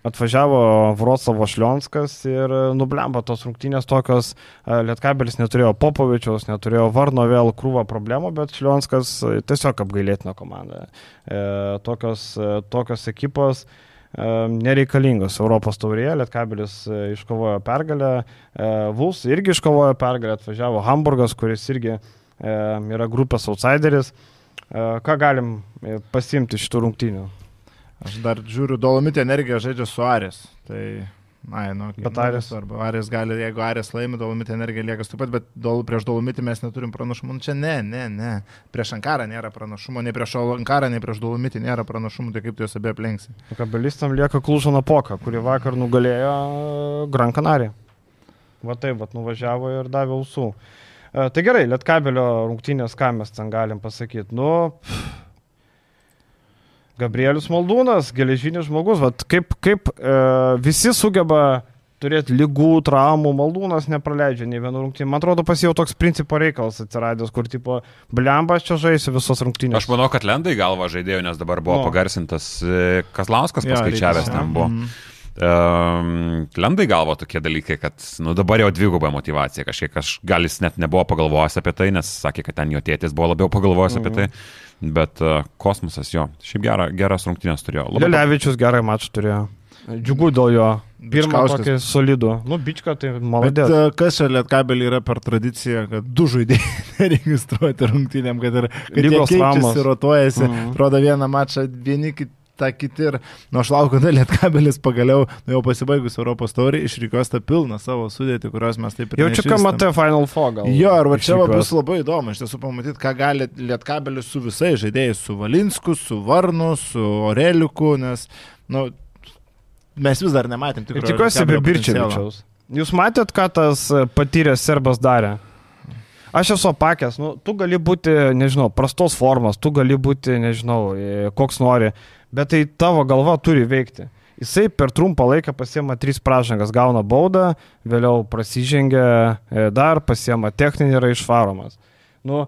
[SPEAKER 1] atvažiavo Vroclavo Šlionskas ir e, nublemba tos rungtynės tokios, e, Lietkabelis neturėjo Popovičiaus, neturėjo Varno vėl krūvą problemų, bet Šlionskas e, tiesiog apgailėtina komanda. E, tokios, tokios ekipos nereikalingos Europos taurėje, Lietkabelis iškovojo pergalę, Vuls irgi iškovojo pergalę, atvažiavo Hamburgas, kuris irgi yra grupės outsideris. Ką galim pasimti iš tų rungtynių?
[SPEAKER 2] Aš dar žiūriu, Dolomitė energija žaidžia su Arės. Tai, na, nu,
[SPEAKER 1] bet Arės.
[SPEAKER 2] Arba Arės gali, jeigu Arės laimi, Dolomitė energija lieka taip pat, bet dol, prieš Dolomitį mes neturim pranašumų. Nu, čia ne, ne, ne. Prieš Ankarą nėra pranašumo, nei prieš Ankarą, nei prieš Dolomitį nėra pranašumų, tai kaip tu juos abie aplenksi.
[SPEAKER 1] Kabelistam lieka Klužano Poka, kuri vakar nugalėjo Gran Canaria. Va taip, va nuvažiavo ir davė ausų. E, tai gerai, Lietkabelio rungtynės, ką mes ten galim pasakyti. Nu, pff Gabrielius Maldūnas, geležinis žmogus, Vat kaip, kaip e, visi sugeba turėti lygų, traumų, maldūnas nepraleidžia nei vienų rungtynių. Man atrodo, pas jau toks principo reikalas atsiradęs, kur tipo, blembas čia žaisiu visos rungtynės.
[SPEAKER 3] Aš manau, kad lendai galva žaidėjo, nes dabar buvo
[SPEAKER 1] Nu.
[SPEAKER 3] pagarsintas e, Kazlauskas paskaičiavęs
[SPEAKER 2] reikia-
[SPEAKER 3] ten buvo.
[SPEAKER 2] Mhm.
[SPEAKER 3] Um, lendai galvo tokie dalykai, kad nu, dabar jau dviguba motivacija kažkiek, aš gal jis net nebuvo pagalvojęs apie tai, nes sakė, kad ten jo tėtis buvo labiau pagalvojęs apie tai, bet uh, kosmosas jo, šiaip gera, geras rungtynės turėjo. Labai
[SPEAKER 1] Lelevičius gerai mačą turėjo. Džiugu dėl jo. Pirmą tokį solidų. Nu, bička, tai
[SPEAKER 2] Bet
[SPEAKER 1] maladės.
[SPEAKER 2] e, kas čia lietkabelį yra per tradiciją, kad du žaidėjai neregistruoti rungtynėm, kad ir kad jie
[SPEAKER 1] Lygos
[SPEAKER 2] keičiasi, rotuojasi,
[SPEAKER 1] Mhm.
[SPEAKER 2] rodo vieną mačą, vieni kitą kiti ir, nu aš laukiu, kada lietkabelis pagaliau, nu, jau pasibaigus Europos taurį, išrikiuos tą pilną savo sudėtį, kurios mes taip ir
[SPEAKER 1] Jaučiu, kad
[SPEAKER 2] neišvystam.
[SPEAKER 1] matė Final Four gal.
[SPEAKER 2] Jo, arba čia va bus labai įdomu, iš tiesų pamatyti, ką gali lietkabelis su visais žaidėjais, su Valinsku, su Varnu, su Oreliuku, nes, nu, mes vis dar nematėm
[SPEAKER 1] Ir
[SPEAKER 2] tikrai.
[SPEAKER 1] tikiuosi be Birčevičiaus. Jūs matėt, ką tas patyręs serbas darė? Aš esu apakęs, nu, tu gali būti, nežinau, prastos formos, tu gali būti, nežinau, e, koks nori, bet tai tavo galva turi veikti. Jisai per trumpą laiką pasiema tris pražangas, gauna baudą, vėliau prasižengia e, dar, pasiema techninį ir išvaromas. Nu,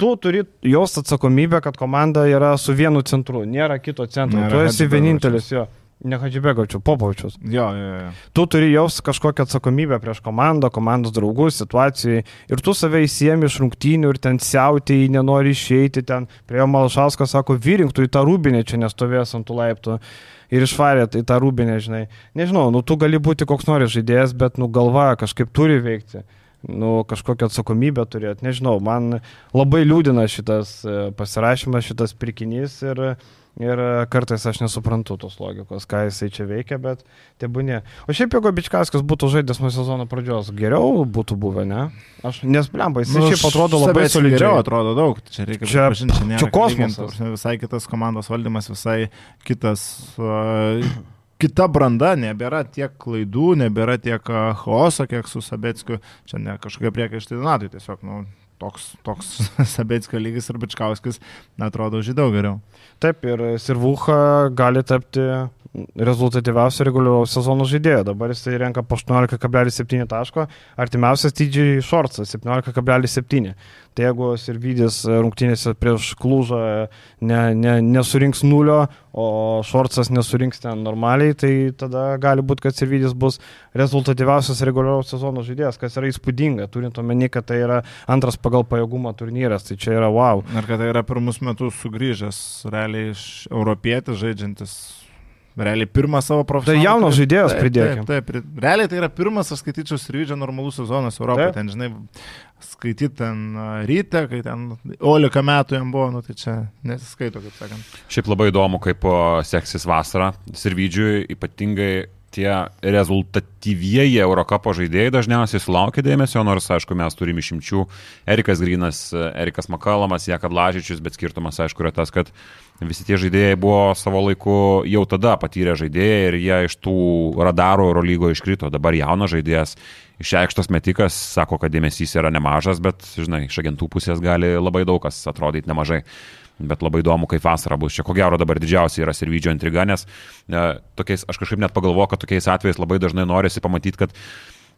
[SPEAKER 1] tu turi jos atsakomybę, kad komanda yra su vienu centru, nėra kito centro.
[SPEAKER 2] Nėra
[SPEAKER 1] tu esi vienintelis jo. Ne Hadžibegovičius, Popovičius
[SPEAKER 2] Jo, jo, jo.
[SPEAKER 1] tu turi jaus kažkokią atsakomybę prieš komandą, komandos draugus, situacijai ir tu save įsiemi iš rungtynių ir ten siautėjai, nenori išeiti ten. Prie jo Malšauskas sako, vyrink tu į tą rūbinę čia nestovės ant tų laiptų ir išvarė į tą rūbinę, žinai. Nežinau, nu tu gali būti koks nori žaidėjas, bet nu galva kažkaip turi veikti. Nu, kažkokią atsakomybę turėti, nežinau, man labai liūdina šitas e, pasirašymas, šitas pirkinys ir, ir kartais aš nesuprantu tos logikos, ką jisai čia veikia, bet tebūnė. O šiaip jeigu Bičkaskas būtų žaidęs nuo sezono pradžios, geriau būtų buvę, ne? Aš nesblemba, jis nu, šiaip atrodo labai solidžiai.
[SPEAKER 2] Geriau atrodo daug. Čia reikia
[SPEAKER 1] Čia-
[SPEAKER 2] pripažinti, čia, nėra
[SPEAKER 1] čia kosmosas.
[SPEAKER 2] lygint, Visai kitas komandos valdymas, visai kitas. Uh, kita branda, nebėra tiek klaidų, nebėra tiek chaoso, kiek su Sabeckiu. Čia ne kažkokie priekaištai Donatui, tiesiog, nu, toks, toks Sabeckio lygis ir Bičkauskis, atrodo, žydau geriau.
[SPEAKER 1] Taip, ir Sirvucha gali tapti rezultatyviausiu reguliaraus sezono žaidėju. Dabar jisai renka po 18,7 taško, artimiausias dydžiai Šorcas 17,7. Tai jeigu Sirvidis rungtynėse prieš Klūžą ne, ne, nesurinks nulio, o Šorcas nesurinks ten normaliai, tai tada gali būti, kad Sirvidis bus rezultatyviausias reguliaraus sezono žaidėjas, kas yra įspūdinga, turint omeny, kad tai yra antras pagal pajėgumą turnyras, tai čia yra wow.
[SPEAKER 2] Ir kad tai yra pirmus metus sugrįžęs, realiai iš europietis žaidžiantis. Realiai pirmas savo profesionalų.
[SPEAKER 1] Tai jaunas žaidėjas
[SPEAKER 2] Taip,
[SPEAKER 1] pridėkim.
[SPEAKER 2] Taip, taip. Realiai tai yra pirmas, aš skaityčiau, Sirvidžio normalus sezonas Europoje. Ten, žinai, skaityti ten ryte, kai ten 11 metų jam buvo, nu tai čia nesiskaito, kaip sakant.
[SPEAKER 3] Šiaip labai įdomu, kaip seksis vasarą. Sirvidžiui ypatingai tie rezultatyvieji Eurocapo žaidėjai dažniausiai sulaukia dėmesio, nors, aišku, mes turime išimčių. Erikas Grinas, Erikas Makalamas, Jekab Lažičius, bet skirtumas, aišku, yra tas, kad visi tie žaidėjai buvo savo laiku jau tada patyrę žaidėjai ir jie iš tų radarų Eurolygo iškrito. Dabar jaunas žaidėjas, išreikštas metikas, sako, kad dėmesys yra nemažas, bet, žinai, iš agentų pusės gali labai daug kas atrodyti nemažai. Bet labai įdomu, kaip vasara bus. Čia ko gero dabar didžiausia yra Sirvidžio intriga, nes e, tokiais, aš kažkaip net pagalvoju, kad tokiais atvejais labai dažnai norisi pamatyti, kad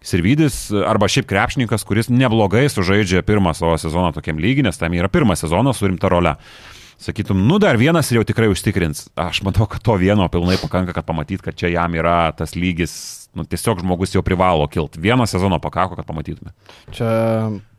[SPEAKER 3] Sirvidis arba šiaip krepšininkas, kuris neblogai sužaidžia pirmą savo sezoną tokiam lygiai, nes tam yra pirmas sezonas su rimta role. Sakytum, nu dar vienas ir jau tikrai užtikrins. Aš manau, kad to vieno pilnai pakanka, kad pamatyt, kad čia jam yra tas lygis, nu tiesiog žmogus jau privalo kilti. Vieno sezono pakako, kad pamatytume.
[SPEAKER 1] Čia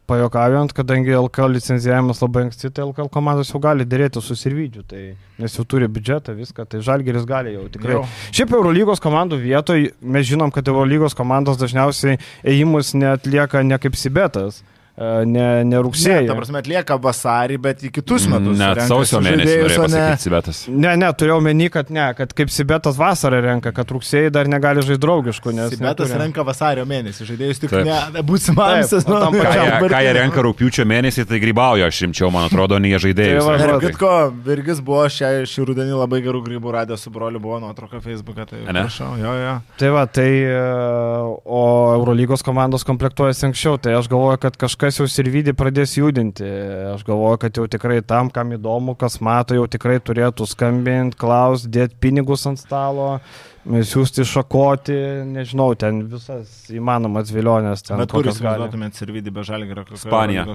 [SPEAKER 1] pajokaujant, kadangi LKL licencijavimas labai anksti, tai LKL komandos jau gali dėrėti su Sirvidžiu, tai, nes jau turi biudžetą, viską, tai Žalgeris gali jau tikrai.
[SPEAKER 2] Jau.
[SPEAKER 1] Šiaip Eurolygos komandų vietoj mes žinom, kad Eurolygos komandos dažniausiai ėjimus netlieka ne kaip Sibetas, e, ne, ne
[SPEAKER 2] Ne,
[SPEAKER 1] rugsėjai.
[SPEAKER 2] ta prasme, atlieka vasarį, bet į kitus metus.
[SPEAKER 3] Net sausio mėnesį
[SPEAKER 2] žaidėjus,
[SPEAKER 3] norėjau
[SPEAKER 2] o ne-
[SPEAKER 3] pasakyti, Sibetas.
[SPEAKER 1] Ne, ne, turėjau meni, kad ne, kad kaip Sibetas vasarą renka, kad rugsėjai dar negali žaisti draugiškų, nes...
[SPEAKER 2] Sibetas
[SPEAKER 1] neturi.
[SPEAKER 2] renka vasario mėnesį, žaidėjus tik
[SPEAKER 3] Taip.
[SPEAKER 2] ne būsimam
[SPEAKER 1] Taip, o tam
[SPEAKER 2] sezonui.
[SPEAKER 3] Ką jie, ką jie renka rūpiučio mėnesį, tai grybauja, aš rimčiau, man atrodo, ne jie žaidėjai.
[SPEAKER 1] Tai
[SPEAKER 2] Ir kitko, Virgis buvo šią, šį rudenį labai gerų grybų radęs su broliu, buvo nuotrauka Facebook'e, tai
[SPEAKER 3] Ane?
[SPEAKER 2] prašau, jo, jo.
[SPEAKER 1] Tai va, tai, e, o Eurolygos komandos komplektuojasi anksčiau, tai aš galvoju, kad kažkas kas jau Sirvidį pradės judinti. Aš galvoju, kad jau tikrai tam, kam įdomu, kas mato, jau tikrai turėtų skambinti, klausti, dėti pinigus ant stalo, siūsti šakoti, nežinau, ten visas įmanomas vilionės. Ten,
[SPEAKER 2] Bet kur jūs
[SPEAKER 1] gali.
[SPEAKER 2] galėtumėte servidį be žalgerio?
[SPEAKER 3] Ispanija.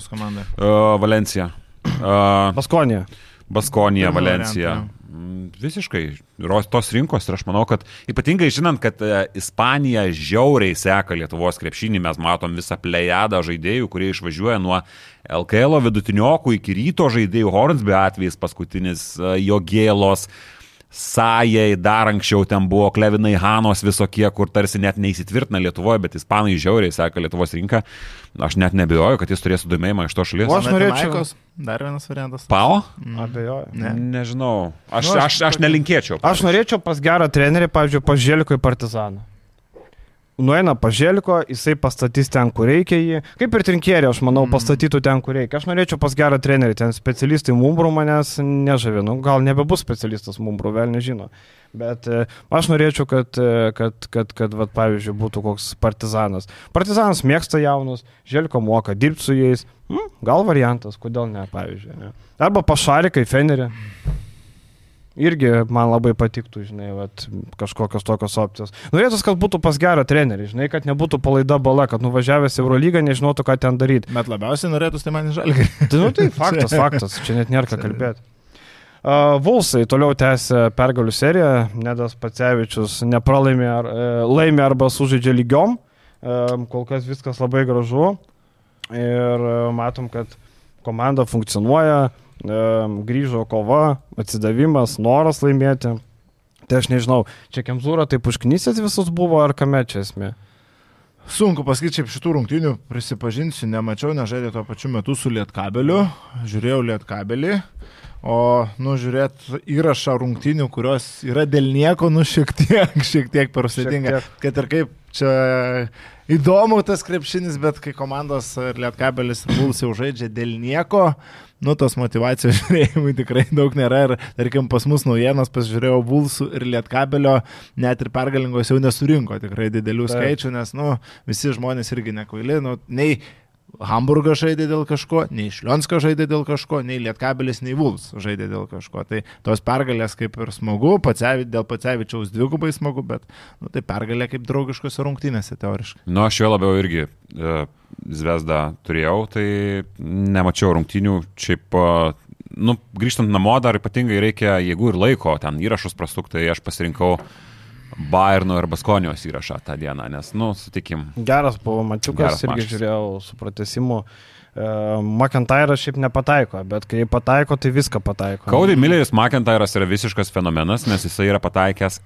[SPEAKER 3] Uh, Valencija. Uh. Baskonija,
[SPEAKER 2] Pirmą
[SPEAKER 3] Valencija.
[SPEAKER 2] variantą,
[SPEAKER 3] Visiškai tos rinkos ir aš manau, kad ypatingai žinant, kad e, Ispanija žiauriai seka Lietuvos krepšinį, mes matom visą plejadą žaidėjų, kurie išvažiuoja nuo LKL vidutiniokų iki ryto žaidėjų, Hornsby atvejais paskutinis, e, Jogėlos, Sajai, dar anksčiau ten buvo Klevinai Hanos visokie, kur tarsi net neįsitvirtina Lietuvoje, bet Ispanai žiauriai seka Lietuvos rinką. Aš net nebejoju, kad jis turės sudomėjimą iš to šalies.
[SPEAKER 1] O aš norėčiau-
[SPEAKER 2] Dar vienas variantas.
[SPEAKER 3] Pao?
[SPEAKER 1] Abejoju.
[SPEAKER 2] Ne.
[SPEAKER 3] Nežinau. Aš,
[SPEAKER 2] Nu, aš
[SPEAKER 3] aš, aš nelinkėčiau.
[SPEAKER 1] Aš norėčiau pas gerą trenerį, pavyzdžiui, į Partizaną. Nueina pas Želiko, jisai pastatys ten, kur reikia jį. Kaip ir trinkėrė, aš manau, pastatytų ten, kur reikia. Aš norėčiau pas gerą trenerį, ten specialistai mumbrų manęs nežavė. Nu, gal nebebus specialistas mumbrų, vėl nežino. Bet e, aš norėčiau, kad, e, kad, kad, kad vat, pavyzdžiui, būtų koks partizanas. Partizanas mėgsta jaunus, Želiko moka dirbti su jais. Hm, gal variantas, kodėl ne, pavyzdžiui. Ne. Arba pašarikai, Fenerį. Irgi man labai patiktų, žinai, vat, kažkokios tokios opcijos. Norėtus, kad būtų pas gerą trenerį, žinai, kad nebūtų palaida bala, kad nuvažiavęs Eurolygą nežinotų, ką ten daryti.
[SPEAKER 2] Bet labiausiai norėtųsi tai man žalgerį.
[SPEAKER 1] Tai, nu, tai faktas, faktas, čia net nėra ką kalbėti. Uh, Vulsai toliau tęsia pergalių seriją, Nedas Pacevičius nepralaimė, ar, e, laimė arba sužaidžia lygiom, E, kol kas viskas labai gražu ir e, matom, kad komanda funkcionuoja, e, grįžo kova, atsidavimas, noras laimėti. Tai aš nežinau, čia Kemzūra taip užknysęs visus buvo, ar kame čia esmė?
[SPEAKER 2] Sunku pasakyti, šiaip šitų rungtynių prisipažinsiu, nemačiau, nežaidė tuo pačiu metu su Lietkabeliu, žiūrėjau Lietkabelį, o, nu, žiūrėt įrašą rungtynių, kurios yra dėl nieko, nu, šiek tiek, šiek tiek per sudėtinga. Kad ir kaip čia įdomu tas krepšinis, bet kai komandos ir Lietkabelis ir Bulls jau žaidžia dėl nieko, nu, tos motivacijos žiūrėjimui tikrai daug nėra. Ir, tarkim, pas mus naujienos pasižiūrėjau Bulsų ir Lietkabelio, net ir pergalingos jau nesurinko tikrai didelių
[SPEAKER 1] Taip.
[SPEAKER 2] skaičių, nes, nu, visi žmonės irgi nekvaili, nu, nei Hamburgas žaidė dėl kažko, nei Šlionska žaidė dėl kažko, nei Lietkabelis, nei Vuls žaidė dėl kažko. Tai tos pergalės kaip ir smagu, pacevi, dėl Pacevičiaus dvigubai smagu, bet nu, tai pergalė kaip draugiškose rungtynėse teoriškai.
[SPEAKER 3] Nu, aš jo labiau irgi uh, Zvezdą turėjau, tai nemačiau rungtynių. Šiaip, nu, grįžtant namo dar ypatingai reikia jėgų ir laiko ten įrašus prasukti, tai aš pasirinkau Bayerno ir Baskonijos įrašą tą dieną, nes, nu, sutikim.
[SPEAKER 1] Geras buvo Mačiukas,
[SPEAKER 3] Geras
[SPEAKER 1] irgi
[SPEAKER 3] mačas.
[SPEAKER 1] žiūrėjau su pratesimu. Uh, McIntyre šiaip nepataiko, bet kai pataiko, tai viską pataiko.
[SPEAKER 3] Cody Milleris McIntyras yra visiškas fenomenas, nes jisai yra pataikęs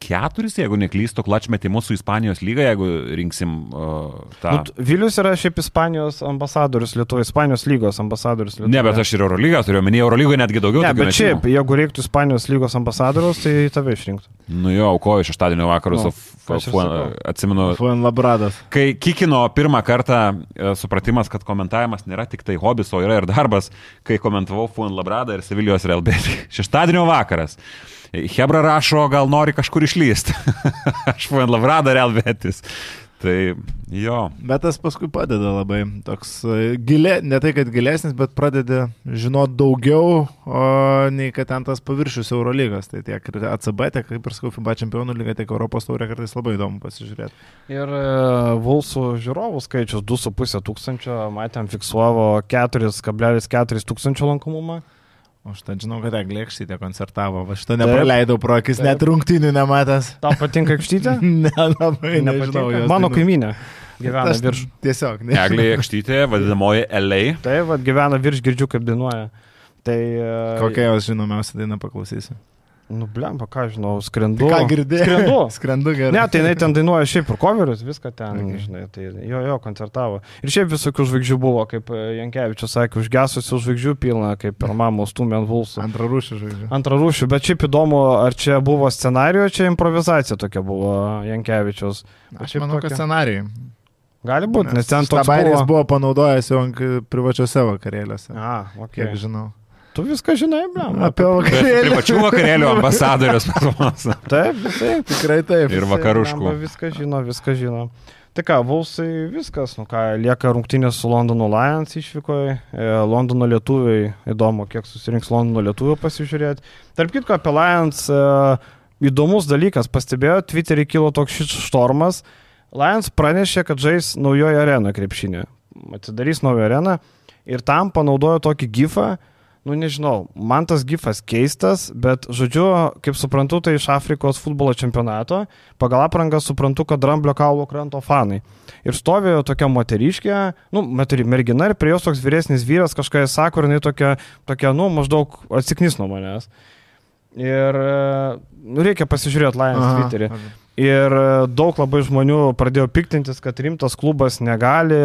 [SPEAKER 3] keturis, jeigu neklystu, klačmetimus su Ispanijos lyga, jeigu rinksim uh, tą.
[SPEAKER 1] Nu, Vilius yra šiaip Ispanijos ambasadorius Lietuvoje, Ispanijos lygos ambasadorius Lietuvoje.
[SPEAKER 3] Ne, bet aš ir Eurolygą turiu, minėjau, Eurolygoje netgi daugiau.
[SPEAKER 1] Ne, bet šiaip,
[SPEAKER 3] metimų.
[SPEAKER 1] jeigu reiktų Ispanijos lygos ambasadorius, tai tave išrinktų.
[SPEAKER 3] Nu jo, aukoju šeštadienio vakarus,
[SPEAKER 1] Nu,
[SPEAKER 3] nu,
[SPEAKER 1] ir sakau.
[SPEAKER 3] atsimenu,
[SPEAKER 2] Fuan Labradas.
[SPEAKER 3] kai kikino pirmą kartą e, supratimas, kad komentavimas nėra tik tai hobis, o yra ir darbas, kai komentavau Fuan Labradą ir Sevilijos Real Betis. Šeštadienio vakaras. Hebra rašo, gal nori kažkur išlysti. Aš Fuan Labradą Real Betis. Tai jo.
[SPEAKER 2] Bet tas paskui padeda labai. Toks e, gilė, ne tai, kad gilesnis, bet pradedi žinot daugiau, o, nei kad ten tas paviršius Eurolygos. Tai tiek ir ACB, tiek kaip ir sakau, FIBA čempionų lyga, tiek Europos taurė kartais labai įdomu pasižiūrėti.
[SPEAKER 1] Ir e, Vulsų žiūrovų skaičius 2,5 tūkstančio, matėm, fiksuavo 4,4 tūkstančio lankomumą.
[SPEAKER 2] O aš ten žinau, kad Eglėkštytė koncertavo, šito
[SPEAKER 1] Taip.
[SPEAKER 2] nepraleidau pro akis,
[SPEAKER 1] Taip.
[SPEAKER 2] net rungtynių nematęs.
[SPEAKER 1] Tau patinka aikštytė?
[SPEAKER 2] Nelabai, nežinau.
[SPEAKER 1] Nepatinka?
[SPEAKER 2] jos
[SPEAKER 1] Mano
[SPEAKER 2] dainų.
[SPEAKER 1] kaimynė gyvena
[SPEAKER 2] Aš
[SPEAKER 1] virš.
[SPEAKER 2] Tiesiog, ne.
[SPEAKER 3] Eglė Ekštytė, vadinamoji LA.
[SPEAKER 1] Tai vad gyvena virš, girdžiu, kaip dainuoja. Tai... e,
[SPEAKER 2] Kokia jos žinomiausia daina paklausysiu.
[SPEAKER 1] Nu, blemba, ką žinau, skrendu.
[SPEAKER 2] Ką girdėjai?
[SPEAKER 1] Skrendu.
[SPEAKER 2] Skrendu gerai.
[SPEAKER 1] Ne, tai jinai ten dainuoja šiaip ir coverius, viską ten, okay. žinai, tai jo, jo, koncertavo. Ir šiaip visokių žvaigždžių buvo, kaip e, Jankievičius sakė, užgesusių žvaigždžių pilna, kaip stumė ant vulsų.
[SPEAKER 2] Antrą rūšį žaidžiu.
[SPEAKER 1] Antrą rūšių, bet šiaip įdomu, ar čia buvo scenarijų, ar čia improvizacija tokia buvo Jankievičius.
[SPEAKER 2] Aš manau, kad
[SPEAKER 1] tokia-
[SPEAKER 2] scenarijai.
[SPEAKER 1] Gali būti, nes ten toks
[SPEAKER 2] Stabairis
[SPEAKER 1] buvo.
[SPEAKER 2] buvo panaudojęs jau ant privačiose vakarėliuose.
[SPEAKER 1] A, okay.
[SPEAKER 2] Kiek žinau.
[SPEAKER 1] Tu viską žinai, blem.
[SPEAKER 2] Apie
[SPEAKER 3] Tai
[SPEAKER 2] vakarėlį.
[SPEAKER 3] Privačių vakarėlių ambasadorius pas mus.
[SPEAKER 1] Taip, taip.
[SPEAKER 2] Tikrai taip.
[SPEAKER 3] Ir vakaruškų.
[SPEAKER 1] Viską žino, viską žino. Tai ką, Vulsai viskas, nu ką, lieka rungtynės su Londono Lions išvykoje, Londono lietuviai, įdomu, kiek susirinks Londono lietuvių pasižiūrėti. Tarp kitko, apie Lions e, įdomus dalykas, pastebėjo, Twitter'į kilo toks šit štormas, Lions pranešė, kad žais naujoje arenoje krepšinė, atsidarys naują areną ir tam panaudojo tokį gifą, nu nežinau, man tas gifas keistas, bet žodžiu, kaip suprantu, tai iš Afrikos futbolo čempionato, pagal aprangą suprantu, kad Dramblio kaulo kranto fanai. Ir stovėjo tokia moteriškė, nu, mergina ir prie jos toks vyresnis vyras kažką sako ir jinai tokia, tokia, nu, maždaug atsiknis nuo manęs. Ir nu, reikia pasižiūrėti Lions Twitterį. Aha. Ir e, daug labai žmonių pradėjo piktintis, kad rimtas klubas negali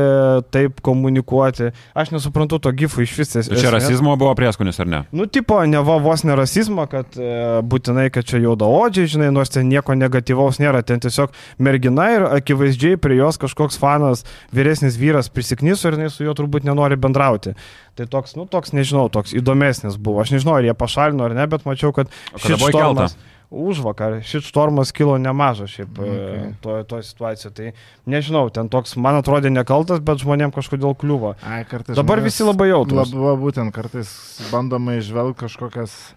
[SPEAKER 1] taip komunikuoti. Aš nesuprantu to gifų iš vis.
[SPEAKER 3] Čia rasizmo buvo prieskonis, ar ne?
[SPEAKER 1] Nu, tipo, ne va vos ne rasizmo, kad e, būtinai, kad čia juoda odžiai, žinai, nors ten nieko negatyvaus nėra. Ten tiesiog mergina ir akivaizdžiai prie jos kažkoks fanas, vyresnis vyras prisiknyso ir jinai su juo turbūt nenori bendrauti. Tai toks, nu, toks, nežinau, toks įdomesnis buvo. Aš nežinau, ar jie pašalino ar ne, bet mačiau, kad
[SPEAKER 3] šis štormas... Kelta?
[SPEAKER 1] už vakar. Šit štormas kilo nemažas šiaip e, okay. to, to situacijoje. Tai nežinau, ten toks, man atrodė nekaltas, bet žmonėm kažkodėl kliuvo.
[SPEAKER 2] Ai,
[SPEAKER 1] Dabar visi labai jautrus.
[SPEAKER 2] Labai būtent kartais bandoma išvelgti kažkokias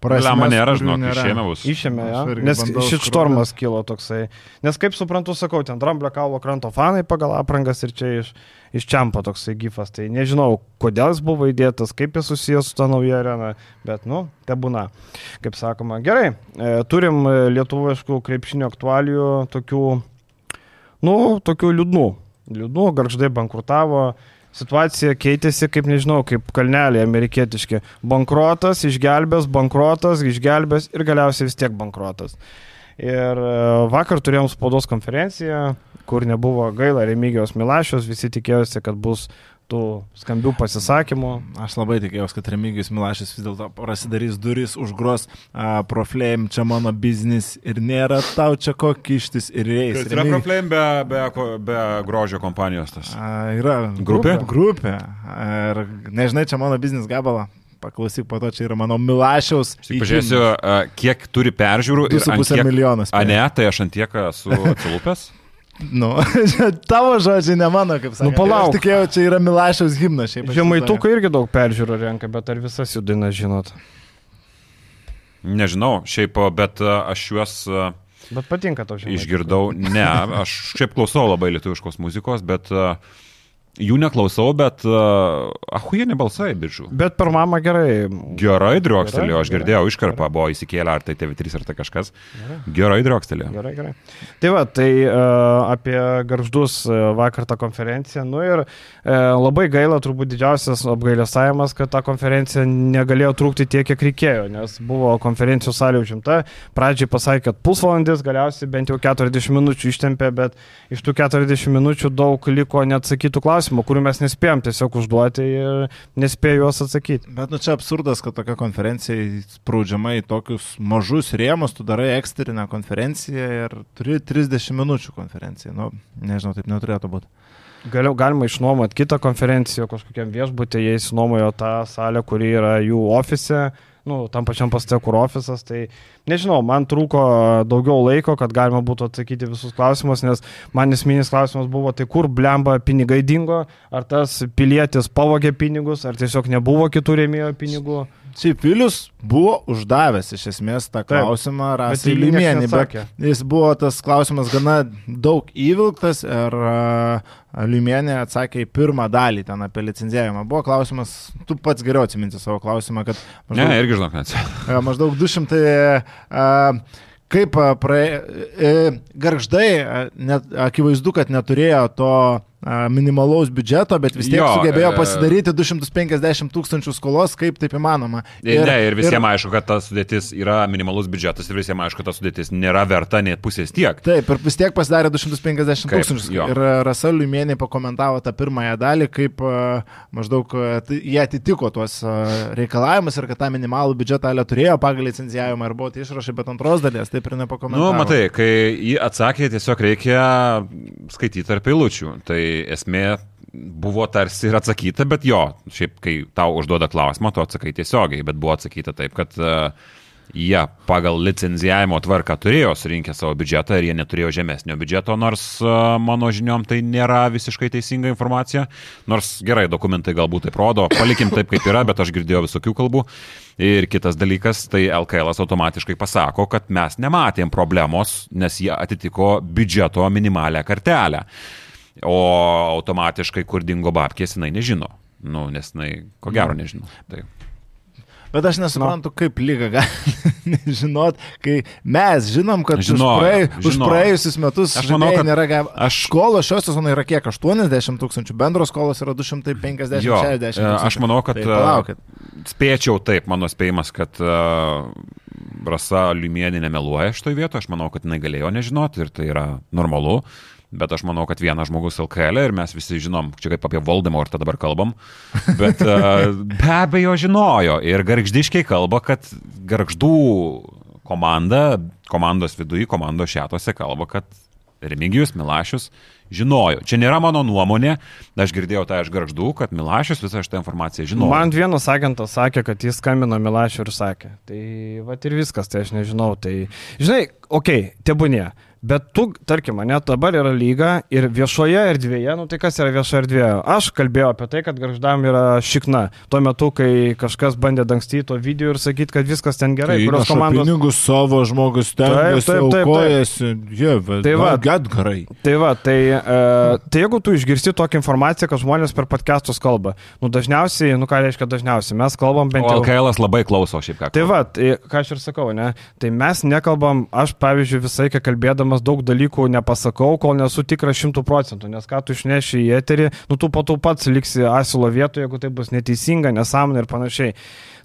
[SPEAKER 3] Prasme, nėra, žinok, išėmė bus.
[SPEAKER 1] Išėmė, ja. nes šit štormas kilo toksai. Nes kaip suprantu, sakau, ten Dramblio kaulo kranto fanai pagal aprangas ir čia iš, iš Čiampo toksai gifas. Tai nežinau, kodėl jis buvo įdėtas, kaip jis susijęs su ta nauja arena, bet, nu, te būna, kaip sakoma. Gerai, e, turim lietuviškų krepšinio aktualijų tokių, nu, tokių liūdnų. Liūdnų, garždai bankrutavo situacija keitėsi, kaip nežinau, kaip kalneliai amerikietiški. Bankrotas, išgelbės, bankrotas, išgelbės ir galiausiai vis tiek bankrotas. Ir e, vakar turėjom spaudos konferenciją, kur nebuvo gaila Remigijos Milašios, visi tikėjosi, kad bus tų skambių pasisakymų.
[SPEAKER 2] Aš labai tikėjausi, kad Remigijus Milašis vis dėlto prasidarys duris, užgros uh, Proflame, čia mano biznis ir nėra tau čia ko kištis ir reis.
[SPEAKER 3] Tai yra. Proflame be, be, be grožio kompanijos tas.
[SPEAKER 2] Uh, yra
[SPEAKER 3] grupė.
[SPEAKER 2] Grupė. Ir nežinai, čia mano biznis gabala. Paklausyk, po to čia yra mano Milašiaus.
[SPEAKER 3] Pažiūrėsiu, kiek turi peržiūrų.
[SPEAKER 2] 2,5 milijonas.
[SPEAKER 3] A ne, tai aš ant tiek esu atsilupęs.
[SPEAKER 2] Nu, tavo žodžiai, ne mano, kaip sakė.
[SPEAKER 1] Nu, palauk.
[SPEAKER 2] Aš tikėjau, čia yra Milašiaus himnas.
[SPEAKER 1] Žemaitukai irgi daug peržiūrų renka, bet ar visas jų dainas žinot?
[SPEAKER 3] Nežinau, šiaip, bet aš juos...
[SPEAKER 1] Bet patinka tau žinai.
[SPEAKER 3] Išgirdau, ne, aš šiaip klausau labai lietuviškos muzikos, bet uh, Jų neklausau, bet uh, ahuienė balsai, bičiu.
[SPEAKER 1] Bet per mamą gerai.
[SPEAKER 3] Gerai driokstelėjo, aš girdėjau iškarpą, buvo įsikėlę, ar tai TV3 ar tai kažkas. Gerai, gerai driokstelėjo.
[SPEAKER 1] Gerai, gerai. Tai va, tai uh, apie garždus uh, vakar tą konferenciją. Nu ir uh, labai gaila, turbūt didžiausias apgailestavimas, kad ta konferencija negalėjo trūkti tiek, kiek reikėjo, nes buvo konferencijų salė užimta. Pradžiai pasakė, kad pusvalandis, galiausiai bent jau 40 minučių ištempė, bet iš tų 40 minučių daug liko neatsakytų klausimų klausimų, kurių mes nespėjom tiesiog užduoti ir nespėjom juos atsakyti.
[SPEAKER 2] Bet nu čia absurdas, kad tokia konferencija spraudžiama į tokius mažus rėmus, tu darai eksterinę konferenciją ir turi 30 minučių konferenciją. Nu, nežinau, taip neturėtų būti.
[SPEAKER 1] Galiau galima išnuomoti kitą konferenciją kažkokiam viešbutį, jie įsinuomojo tą salę, kuri yra jų ofise, nu, tam pačiam pastate, kur ofisas, tai nežinau, man trūko daugiau laiko, kad galima būtų atsakyti visus klausimus, nes man esminis klausimas buvo, tai kur blemba pinigai dingo, ar tas pilietis pavogė pinigus, ar tiesiog nebuvo kitų rėmėjo pinigų.
[SPEAKER 2] Šiaip Vilius buvo uždavęs iš esmės tą klausimą Rasai Limienį, bet jis buvo tas klausimas gana daug įvilktas ir uh, Limienė atsakė į pirmą dalį ten apie licenzijavimą. Buvo klausimas, tu pats geriau atsiminti savo klausimą, kad...
[SPEAKER 3] Maždaug, ne, irgi žinok, neatsimenu.
[SPEAKER 2] Maždaug 200 kaip praė, garždai, net, akivaizdu, kad neturėjo to minimalaus biudžeto, bet vis tiek jo, sugebėjo e, pasidaryti 250 tūkstančių skolos, kaip taip įmanoma.
[SPEAKER 3] Ir, ne, ir visiems ir, aišku, kad ta sudėtis yra minimalus biudžetas ir visiems aišku, kad ta sudėtis nėra verta net pusės tiek.
[SPEAKER 2] Taip, ir vis tiek pasidarė 250 kaip, tūkstančių. Jo. Ir Rasa Liumienė pakomentavo tą pirmąją dalį, kaip maždaug tai jie atitiko tuos reikalavimus ir kad tą minimalų biudžetą Ale turėjo pagal licenzijavimą ir buvo tai išrašai, bet antros dalies taip ir nepakomentavo.
[SPEAKER 3] Nu, matai, kai jį atsakė, tiesiog reikia skaityti tarp eilučių. Tai esmė buvo tarsi ir atsakyta, bet jo, šiaip kai tau užduoda klausimą, tu atsakai tiesiogiai, bet buvo atsakyta taip, kad uh, jie pagal licenzijavimo tvarką turėjo surinkę savo biudžetą ir jie neturėjo žemesnio biudžeto, nors mano žiniom tai nėra visiškai teisinga informacija, nors gerai dokumentai galbūt taip rodo, palikim taip kaip yra, bet aš girdėjau visokių kalbų. Ir kitas dalykas, tai LKL automatiškai pasako, kad mes nematėm problemos, nes jie atitiko biudžeto minimalę kartelę. O automatiškai, kur dingo babkės, jinai nežino. Nu, nes jinai, ko gero, nežino. Tai.
[SPEAKER 2] Bet aš nesuprantu, no. kaip lyga gali nežinot, kai mes žinom, kad
[SPEAKER 3] Žinau,
[SPEAKER 2] už, praėj,
[SPEAKER 3] žinau.
[SPEAKER 2] už praėjusius metus
[SPEAKER 3] Aš manau, kad
[SPEAKER 2] nėra gavę.
[SPEAKER 3] aš-
[SPEAKER 2] Skolos šios sezono yra kiek? 80 tūkstančių, bendros skolos yra 250-60
[SPEAKER 3] Jo,
[SPEAKER 2] tūkstančių.
[SPEAKER 3] e, aš manau, kad,
[SPEAKER 2] Tai
[SPEAKER 3] e, spėčiau taip, mano spėjimas, kad uh, Rasa Liumienė nemeluoja šitoje vietoje, aš manau, kad jinai galėjo nežinoti ir tai yra normalu. Bet aš manau, kad vienas žmogus LKL ir mes visi žinom, čia kaip apie Voldemortą dabar kalbam, bet uh, be abejo žinojo ir garždiškiai kalba, kad garždų komanda, komandos viduje, komandos šetose kalba, kad Remigijus Milašius žinojo. Čia nėra mano nuomonė, aš girdėjau tą iš garždų, kad Milašius visą šitą informaciją žinojo.
[SPEAKER 1] Man vienas agentas sakė, kad jis skambino Milašiu ir sakė. Tai va ir viskas, tai aš nežinau. Tai, žinai, okei, okay, tebūnė. Bet tu, tarkim, mane dabar yra lyga ir viešoje erdvėje, nu tai kas yra viešoje erdvėje? Aš kalbėjau apie tai, kad garždam yra šikna. Tuo metu, kai kažkas bandė dangstyti to video ir sakyti, kad viskas ten gerai,
[SPEAKER 2] Tai
[SPEAKER 1] kurios komandos...
[SPEAKER 2] Pinigus savo žmogus ten,
[SPEAKER 1] Taip, taip, taip, taip.
[SPEAKER 2] aukojasi. Jie,
[SPEAKER 1] Tai va.
[SPEAKER 2] Get gerai.
[SPEAKER 1] Tai va, tai, uh, tai jeigu tu išgirsti tokią informaciją, kad žmonės per podcastus kalba, nu dažniausiai, nu ką reiškia dažniausiai, mes kalbam bent
[SPEAKER 3] O
[SPEAKER 1] jau...
[SPEAKER 3] LKL labai klauso šiaip ką.
[SPEAKER 1] Tai va, tai, ką aš ir sakau, ne? Tai mes nekalbam, aš pavyzdžiui visai, kai kalbėdamas daug dalykų nepasakau, kol nesu tikras šimtų procentų, nes ką tu išneši į eterį, nu tu po to pats liksi asilo vietoje, jeigu tai bus neteisinga, nesąmonė ir panašiai.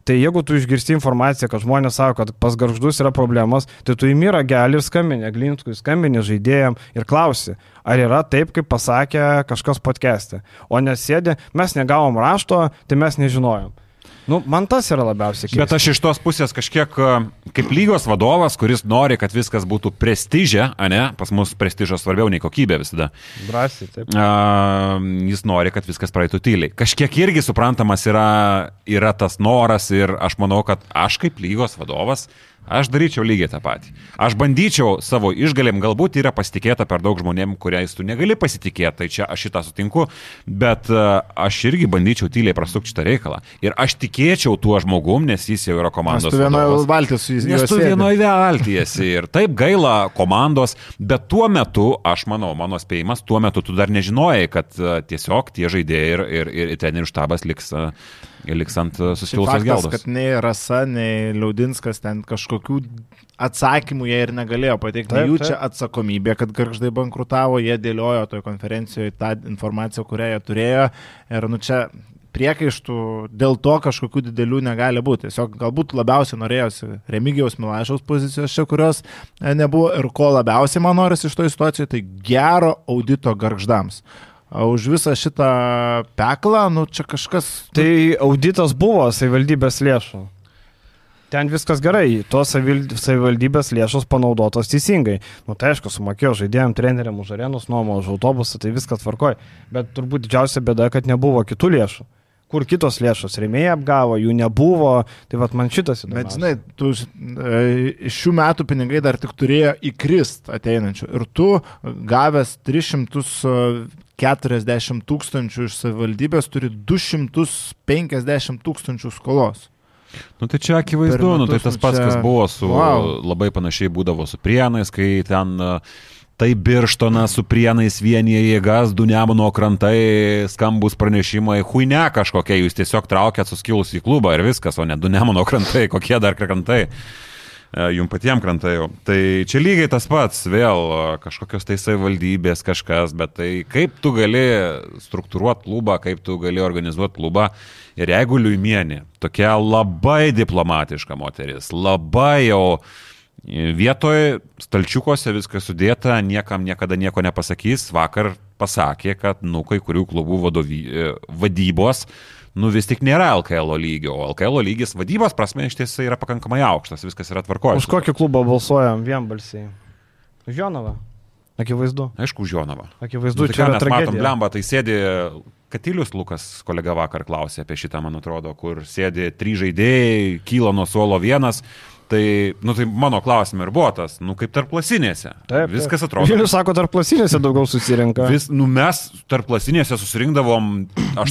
[SPEAKER 1] Tai jeigu tu išgirsti informaciją, kad žmonės sako, kad pas garždus yra problemos, tai tu įmyra gali ir skambinė, Glinskui skambinė žaidėjim ir klausi, ar yra taip, kaip pasakė kažkas podcast'e. O nesėdė, mes negavom rašto, tai mes nežinojom. Nu, man tas yra labiausiai keista.
[SPEAKER 3] Bet aš iš tos pusės kažkiek kaip lygos vadovas, kuris nori, kad viskas būtų prestižė, ne, pas mus prestižas svarbiau nei kokybė visada.
[SPEAKER 1] Drąsiai, taip.
[SPEAKER 3] A, jis nori, kad viskas praeitų tyliai. Kažkiek irgi suprantamas yra, yra tas noras ir aš manau, kad aš kaip lygos vadovas, aš daryčiau lygiai tą patį. Aš bandyčiau savo išgalėm, galbūt yra pasitikėta per daug žmonėm, kuriais tu negali pasitikėti, tai čia aš šitą sutinku, bet a, aš irgi bandyčiau tyliai prasukti šitą reikalą. Ir aš tikėčiau tuo žmogum, nes jis jau yra
[SPEAKER 2] Nes
[SPEAKER 3] komandos.
[SPEAKER 2] tu vienoje valtyje su jais.
[SPEAKER 3] Nes tu vienoje valtyjesi ir taip gaila komandos, bet tuo metu, aš manau, mano spėjimas, tuo metu tu dar nežinojai, kad a, tiesiog tie žaidėjai ir, ir, ir trenerių štabas liks, a, liks ant a, suskilusios
[SPEAKER 2] Faktas,
[SPEAKER 3] geldos.
[SPEAKER 2] kad nei Rasa, nei Liaudinskas ten kažkokių atsakymų jie ir negalėjo pateikti.
[SPEAKER 1] Taip,
[SPEAKER 2] Jų
[SPEAKER 1] taip.
[SPEAKER 2] čia atsakomybė, kad garždai bankrutavo, jie dėliojo toje konferencijoje tą informaciją, kurią jie turėjo. Ir nu čia priekaištų dėl to kažkokių didelių negali būti. Tiesiog galbūt labiausiai norėjosi Remigijaus Milašaus pozicijos čia, kurios e, nebuvo ir ko labiausiai man norisi iš to situacijos, tai gero audito garždams. Už visą šitą peklą, nu čia kažkas...
[SPEAKER 1] Tai auditas buvo savivaldybės lėšų. Ten viskas gerai, tos savivaldybės lėšos panaudotos teisingai. Nu tai aišku, sumokėjo žaidėjim, treneriam už arenus nuomą, už autobusą, tai viskas tvarkoj. Bet turbūt didžiausia bėda, kad nebuvo kitų lėšų. Kur kitos lėšos rėmėjai apgavo, jų nebuvo. Tai vad man šitas įdomu.
[SPEAKER 2] Bet žinai, tu e, šių metų pinigai dar tik turėjo įkrist ateinančių. Ir tu gavęs 340 tūkstančių iš savivaldybės turi 250 tūkstančių skolos.
[SPEAKER 3] Nu tai čia akivaizdu,
[SPEAKER 2] Per
[SPEAKER 3] nu tai
[SPEAKER 2] metus,
[SPEAKER 3] tas
[SPEAKER 2] nu
[SPEAKER 3] pats,
[SPEAKER 2] čia-
[SPEAKER 3] kas buvo su, wow. labai panašiai būdavo su prienais, kai ten uh, tai birštona su prienais vienyje jėgas, du nemono krantai, skambus pranešimai, huine kažkokie, jūs tiesiog traukėt suskilus į klubą ir viskas, o ne du nemono krantai, kokie dar krantai. E, Jums patiems krantai jau. Tai čia lygiai tas pats, vėl e, kažkokios tai savivaldybės kažkas, bet tai kaip tu gali struktūruoti klubą, kaip tu gali organizuoti klubą. Ir jeigu Liuimienė, tokia labai diplomatiška moteris, labai jau vietoj stalčiukuose viskas sudėta, niekam niekada nieko nepasakys, vakar pasakė, kad, nu, kai kurių klubų vadovy, e, vadybos nu vis tik nėra LKL lygio, o LKL lygis vadybos prasme iš tiesų yra pakankamai aukštas, viskas yra tvarkoje.
[SPEAKER 1] Už kokį klubą balsuojam vienbalsiai? Už Jonavą. Akivaizdu.
[SPEAKER 3] Aišku, už Jonavą.
[SPEAKER 1] Akivaizdu,
[SPEAKER 3] Nu, tai
[SPEAKER 1] čia
[SPEAKER 3] mes matom,
[SPEAKER 1] tragedija.
[SPEAKER 3] blemba, tai sėdi Katilius Lukas, kolega vakar klausė apie šitą, man atrodo, kur sėdi trys žaidėjai, kyla nuo suolo vienas, Tai, nu, tai mano klausimai ir buvo tas, nu, kaip tarp lasinėse.
[SPEAKER 1] Taip,
[SPEAKER 3] Viskas
[SPEAKER 1] taip.
[SPEAKER 3] atrodo.
[SPEAKER 1] Vilius sako, tarp plasinėse daugiau susirinka.
[SPEAKER 3] Vis, nu, mes tarp lasinėse susirinkdavom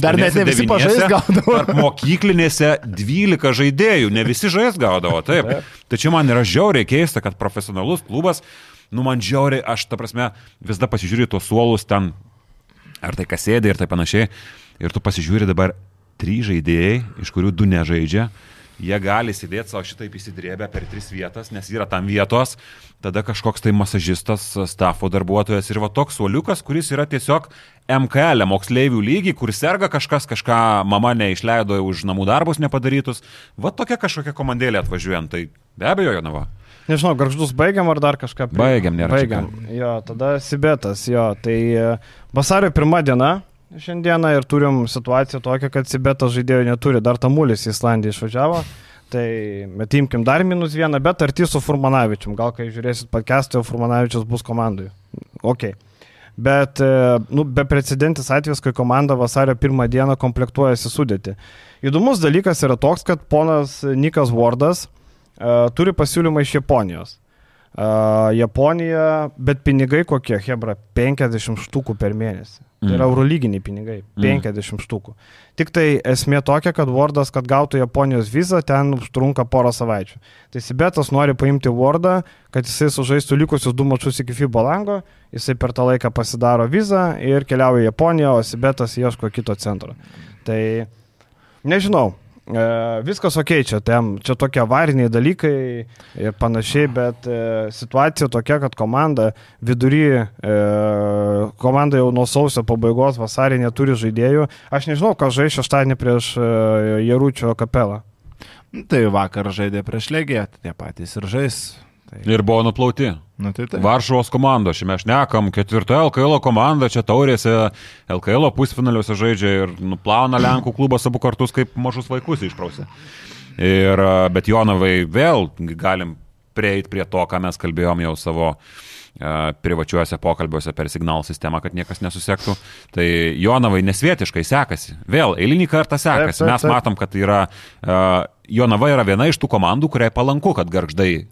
[SPEAKER 2] Dar net ne visi
[SPEAKER 3] 8-9,
[SPEAKER 2] pažaist gaudavo.
[SPEAKER 3] Tarp mokyklinėse 12 žaidėjų, ne visi žais gaudavo, taip. Tai čia man yra žiauriai keista, kad profesionalus klubas, nu man žiauriai, aš ta prasme vis dar pasižiūriu tuos suolus ten, ar tai kas sėdė ir tai panašiai, ir tu pasižiūri dabar trys žaidėjai, iš kurių du nežaidžia. Jie gali sėdėti savo šitaip įsidrėbę per tris vietas, nes yra tam vietos, tada kažkoks tai masažistas, stafo darbuotojas ir va toks suoliukas, kuris yra tiesiog MKL, moksleivių lygiai, kur serga kažkas, kažką mama neišleido už namų darbus nepadarytus. Va tokia kažkokia komandėlė atvažiuojant, tai be abejo, Jonava.
[SPEAKER 1] Nežinau, garždus baigiam ar dar kažką? prie-
[SPEAKER 3] Baigiam, nėra
[SPEAKER 1] Baigiam. Jo, tada Sibetas, jo. Tai e, vasario pirmą dieną šiandieną ir turim situaciją tokią, kad Sibetas žaidėjų neturi, dar Tamulis į Islandiją išvažiavo. Tai metimkim dar minus vieną, bet arti su Furmanavičium. Gal kai žiūrėsit podcast'ą, Furmanavičius bus komandai. Ok. Bet, e, nu, beprecedentis atvejis, kai komanda vasario pirmą dieną komplektuojasi sudėti. Įdomus dalykas yra toks, kad ponas Nikas Wardas uh, turi pasiūlymą iš Japonijos. Uh, Japonija, bet pinigai kokie, Hebra, 50 štukų per mėnesį. Tai yra
[SPEAKER 3] Mm.
[SPEAKER 1] eurolyginiai pinigai,
[SPEAKER 3] Mm.
[SPEAKER 1] 50 štukų. Tik tai esmė tokia, kad Wardas, kad gautų Japonijos vizą, ten užtrunka porą savaičių. Tai Sibetas nori paimti Wardą, kad jisai sužaistų likusius du mačius iki FIBA lango, jisai per tą laiką pasidaro vizą ir keliauja į Japoniją, o Sibetas ieško kito centro. Tai nežinau. E, viskas ok, čia, tem, čia tokie avariniai dalykai ir panašiai, bet e, situacija tokia, kad komanda vidury, e, komanda jau nuo sausio pabaigos vasarį neturi žaidėjų. Aš nežinau, ką žais šeštadienį prieš e, Jaručio kapelą.
[SPEAKER 2] Nu, Tai vakar žaidė prieš Legiją, tai tie patys ir žais. Tai,
[SPEAKER 3] Ir buvo nuplauti.
[SPEAKER 2] nu, tai tai.
[SPEAKER 3] Varšuvos komanda, šiame šnekam, ketvirtoje LKL komanda, čia taurėse, LKL pusfinaliuose žaidžia ir nuplauna Lenkų klubas abu kartus kaip mažus vaikus išprausė. Ir, a, bet Jonavai vėl galim prieiti prie to, ką mes kalbėjom jau savo a, privačiuose pokalbiuose per signal sistemą, kad niekas nesusektų. Tai Jonavai nesvietiškai sekasi. Vėl eilinį kartą sekasi.
[SPEAKER 1] Taip, taip,
[SPEAKER 3] Mes
[SPEAKER 1] taip.
[SPEAKER 3] matom, kad yra a, Jonava yra viena iš tų komandų, kuriai palanku, kad garždai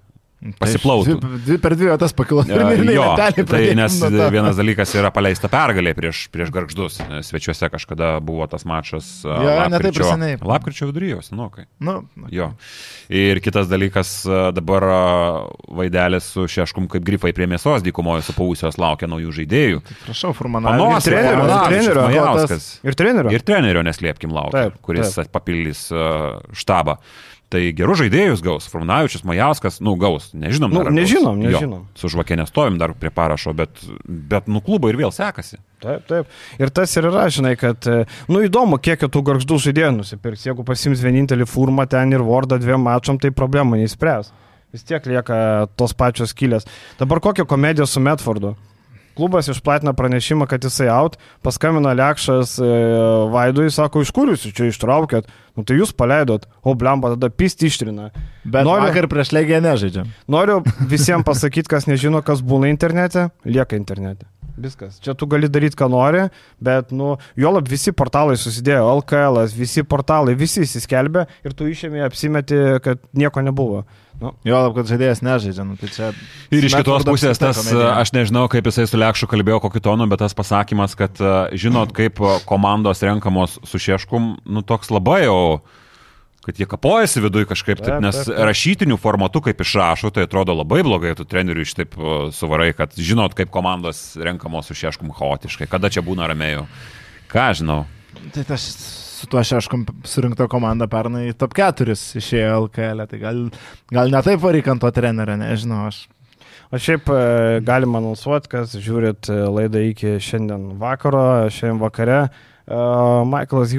[SPEAKER 3] pasiplautų.
[SPEAKER 2] Dvi, per dvi vietas pakilo.
[SPEAKER 3] E, Jo, tai nes vienas dalykas yra paleista pergalė prieš, prieš garždus. Svečiuose kažkada buvo tas mačas. a,
[SPEAKER 2] Jo, ne taip ir
[SPEAKER 3] lapkričio-. Lapkričio viduryje, senokai.
[SPEAKER 2] Nu, nu.
[SPEAKER 3] Jo. Ir kitas dalykas, dabar Vaidelis su Šeškum kaip grifai prie mėsos dykumoje supausios laukia naujų žaidėjų.
[SPEAKER 2] Prašau,
[SPEAKER 3] Panos,
[SPEAKER 2] Furmanavičius.
[SPEAKER 1] trenerio,
[SPEAKER 3] Furmanavičius,
[SPEAKER 1] trenerio,
[SPEAKER 3] Majauskas.
[SPEAKER 1] Ir trenerio.
[SPEAKER 3] Ir trenerio neslėpkim laukia,
[SPEAKER 1] Taip,
[SPEAKER 3] kuris
[SPEAKER 1] taip.
[SPEAKER 3] papildys štabą. Tai gerų žaidėjus gaus. Formunavičius, Majauskas, nu gaus. Nežinom.
[SPEAKER 1] Nu,
[SPEAKER 3] ar gaus.
[SPEAKER 1] nežinom,
[SPEAKER 3] Jo,
[SPEAKER 1] nežinom.
[SPEAKER 3] su žvakė nestovim dar prie parašo, bet, bet nu klubo ir vėl sekasi.
[SPEAKER 1] Taip, taip. Ir tas ir yra, žinai, kad, e, nu įdomu, kiek tų garždų žaidėjų nusipirks. Jeigu pasims vienintelį furmą ten ir Wordą dviem mačom, tai problemų neįspręs. Vis tiek lieka tos pačios kilės. Dabar kokia komedija su Medfordu? Klubas išplatino pranešimą, kad jisai out, paskambino Lekšas e, Vaidui, sako, iš kur jūs čia ištraukėt? Nu tai jūs paleidot, o blemba tada pisti ištrina.
[SPEAKER 2] Bet
[SPEAKER 1] Noriu-
[SPEAKER 2] vakar prieš Legiją nežaidžiam.
[SPEAKER 1] Noriu visiems pasakyti, kas nežino, kas būna internete, lieka internete. Viskas. Čia tu gali daryti, ką nori, bet, nu, juolab visi portalai susidėjo, LKL, visi portalai, visi įsiskelbė ir tu išėmė apsimeti, kad nieko nebuvo. Nu,
[SPEAKER 2] Jo, lab, kad žaidėjas nežaidžia. Nu, tai čia...
[SPEAKER 3] Ir iš kitos pusės tas, aš nežinau, kaip jisai su Lekšu kalbėjo, kokiu tonu, bet tas pasakymas, kad e, žinot, kaip e, komandos renkamos su Šeškum, nu toks labai jau kad jie kapojasi viduje kažkaip taip, nes
[SPEAKER 1] taip, taip.
[SPEAKER 3] rašytiniu formatu, kaip išrašo, tai atrodo labai blogai, tu treneriui iš taip e, suvarai, kad žinot, kaip komandos renkamos su Šeškum chaotiškai, kada čia būna ramėjų. Ką žinau.
[SPEAKER 2] Tai tas su tuo šeškom surinkta komanda pernai top 4 išėjo LKL, tai gal, gal ne taip varyk ant to trenerio, nežinau, aš.
[SPEAKER 1] O šiaip e, galima anonsuoti, kas žiūrit e, laidą iki šiandien vakaro, šiandien vakare. e, Michaelas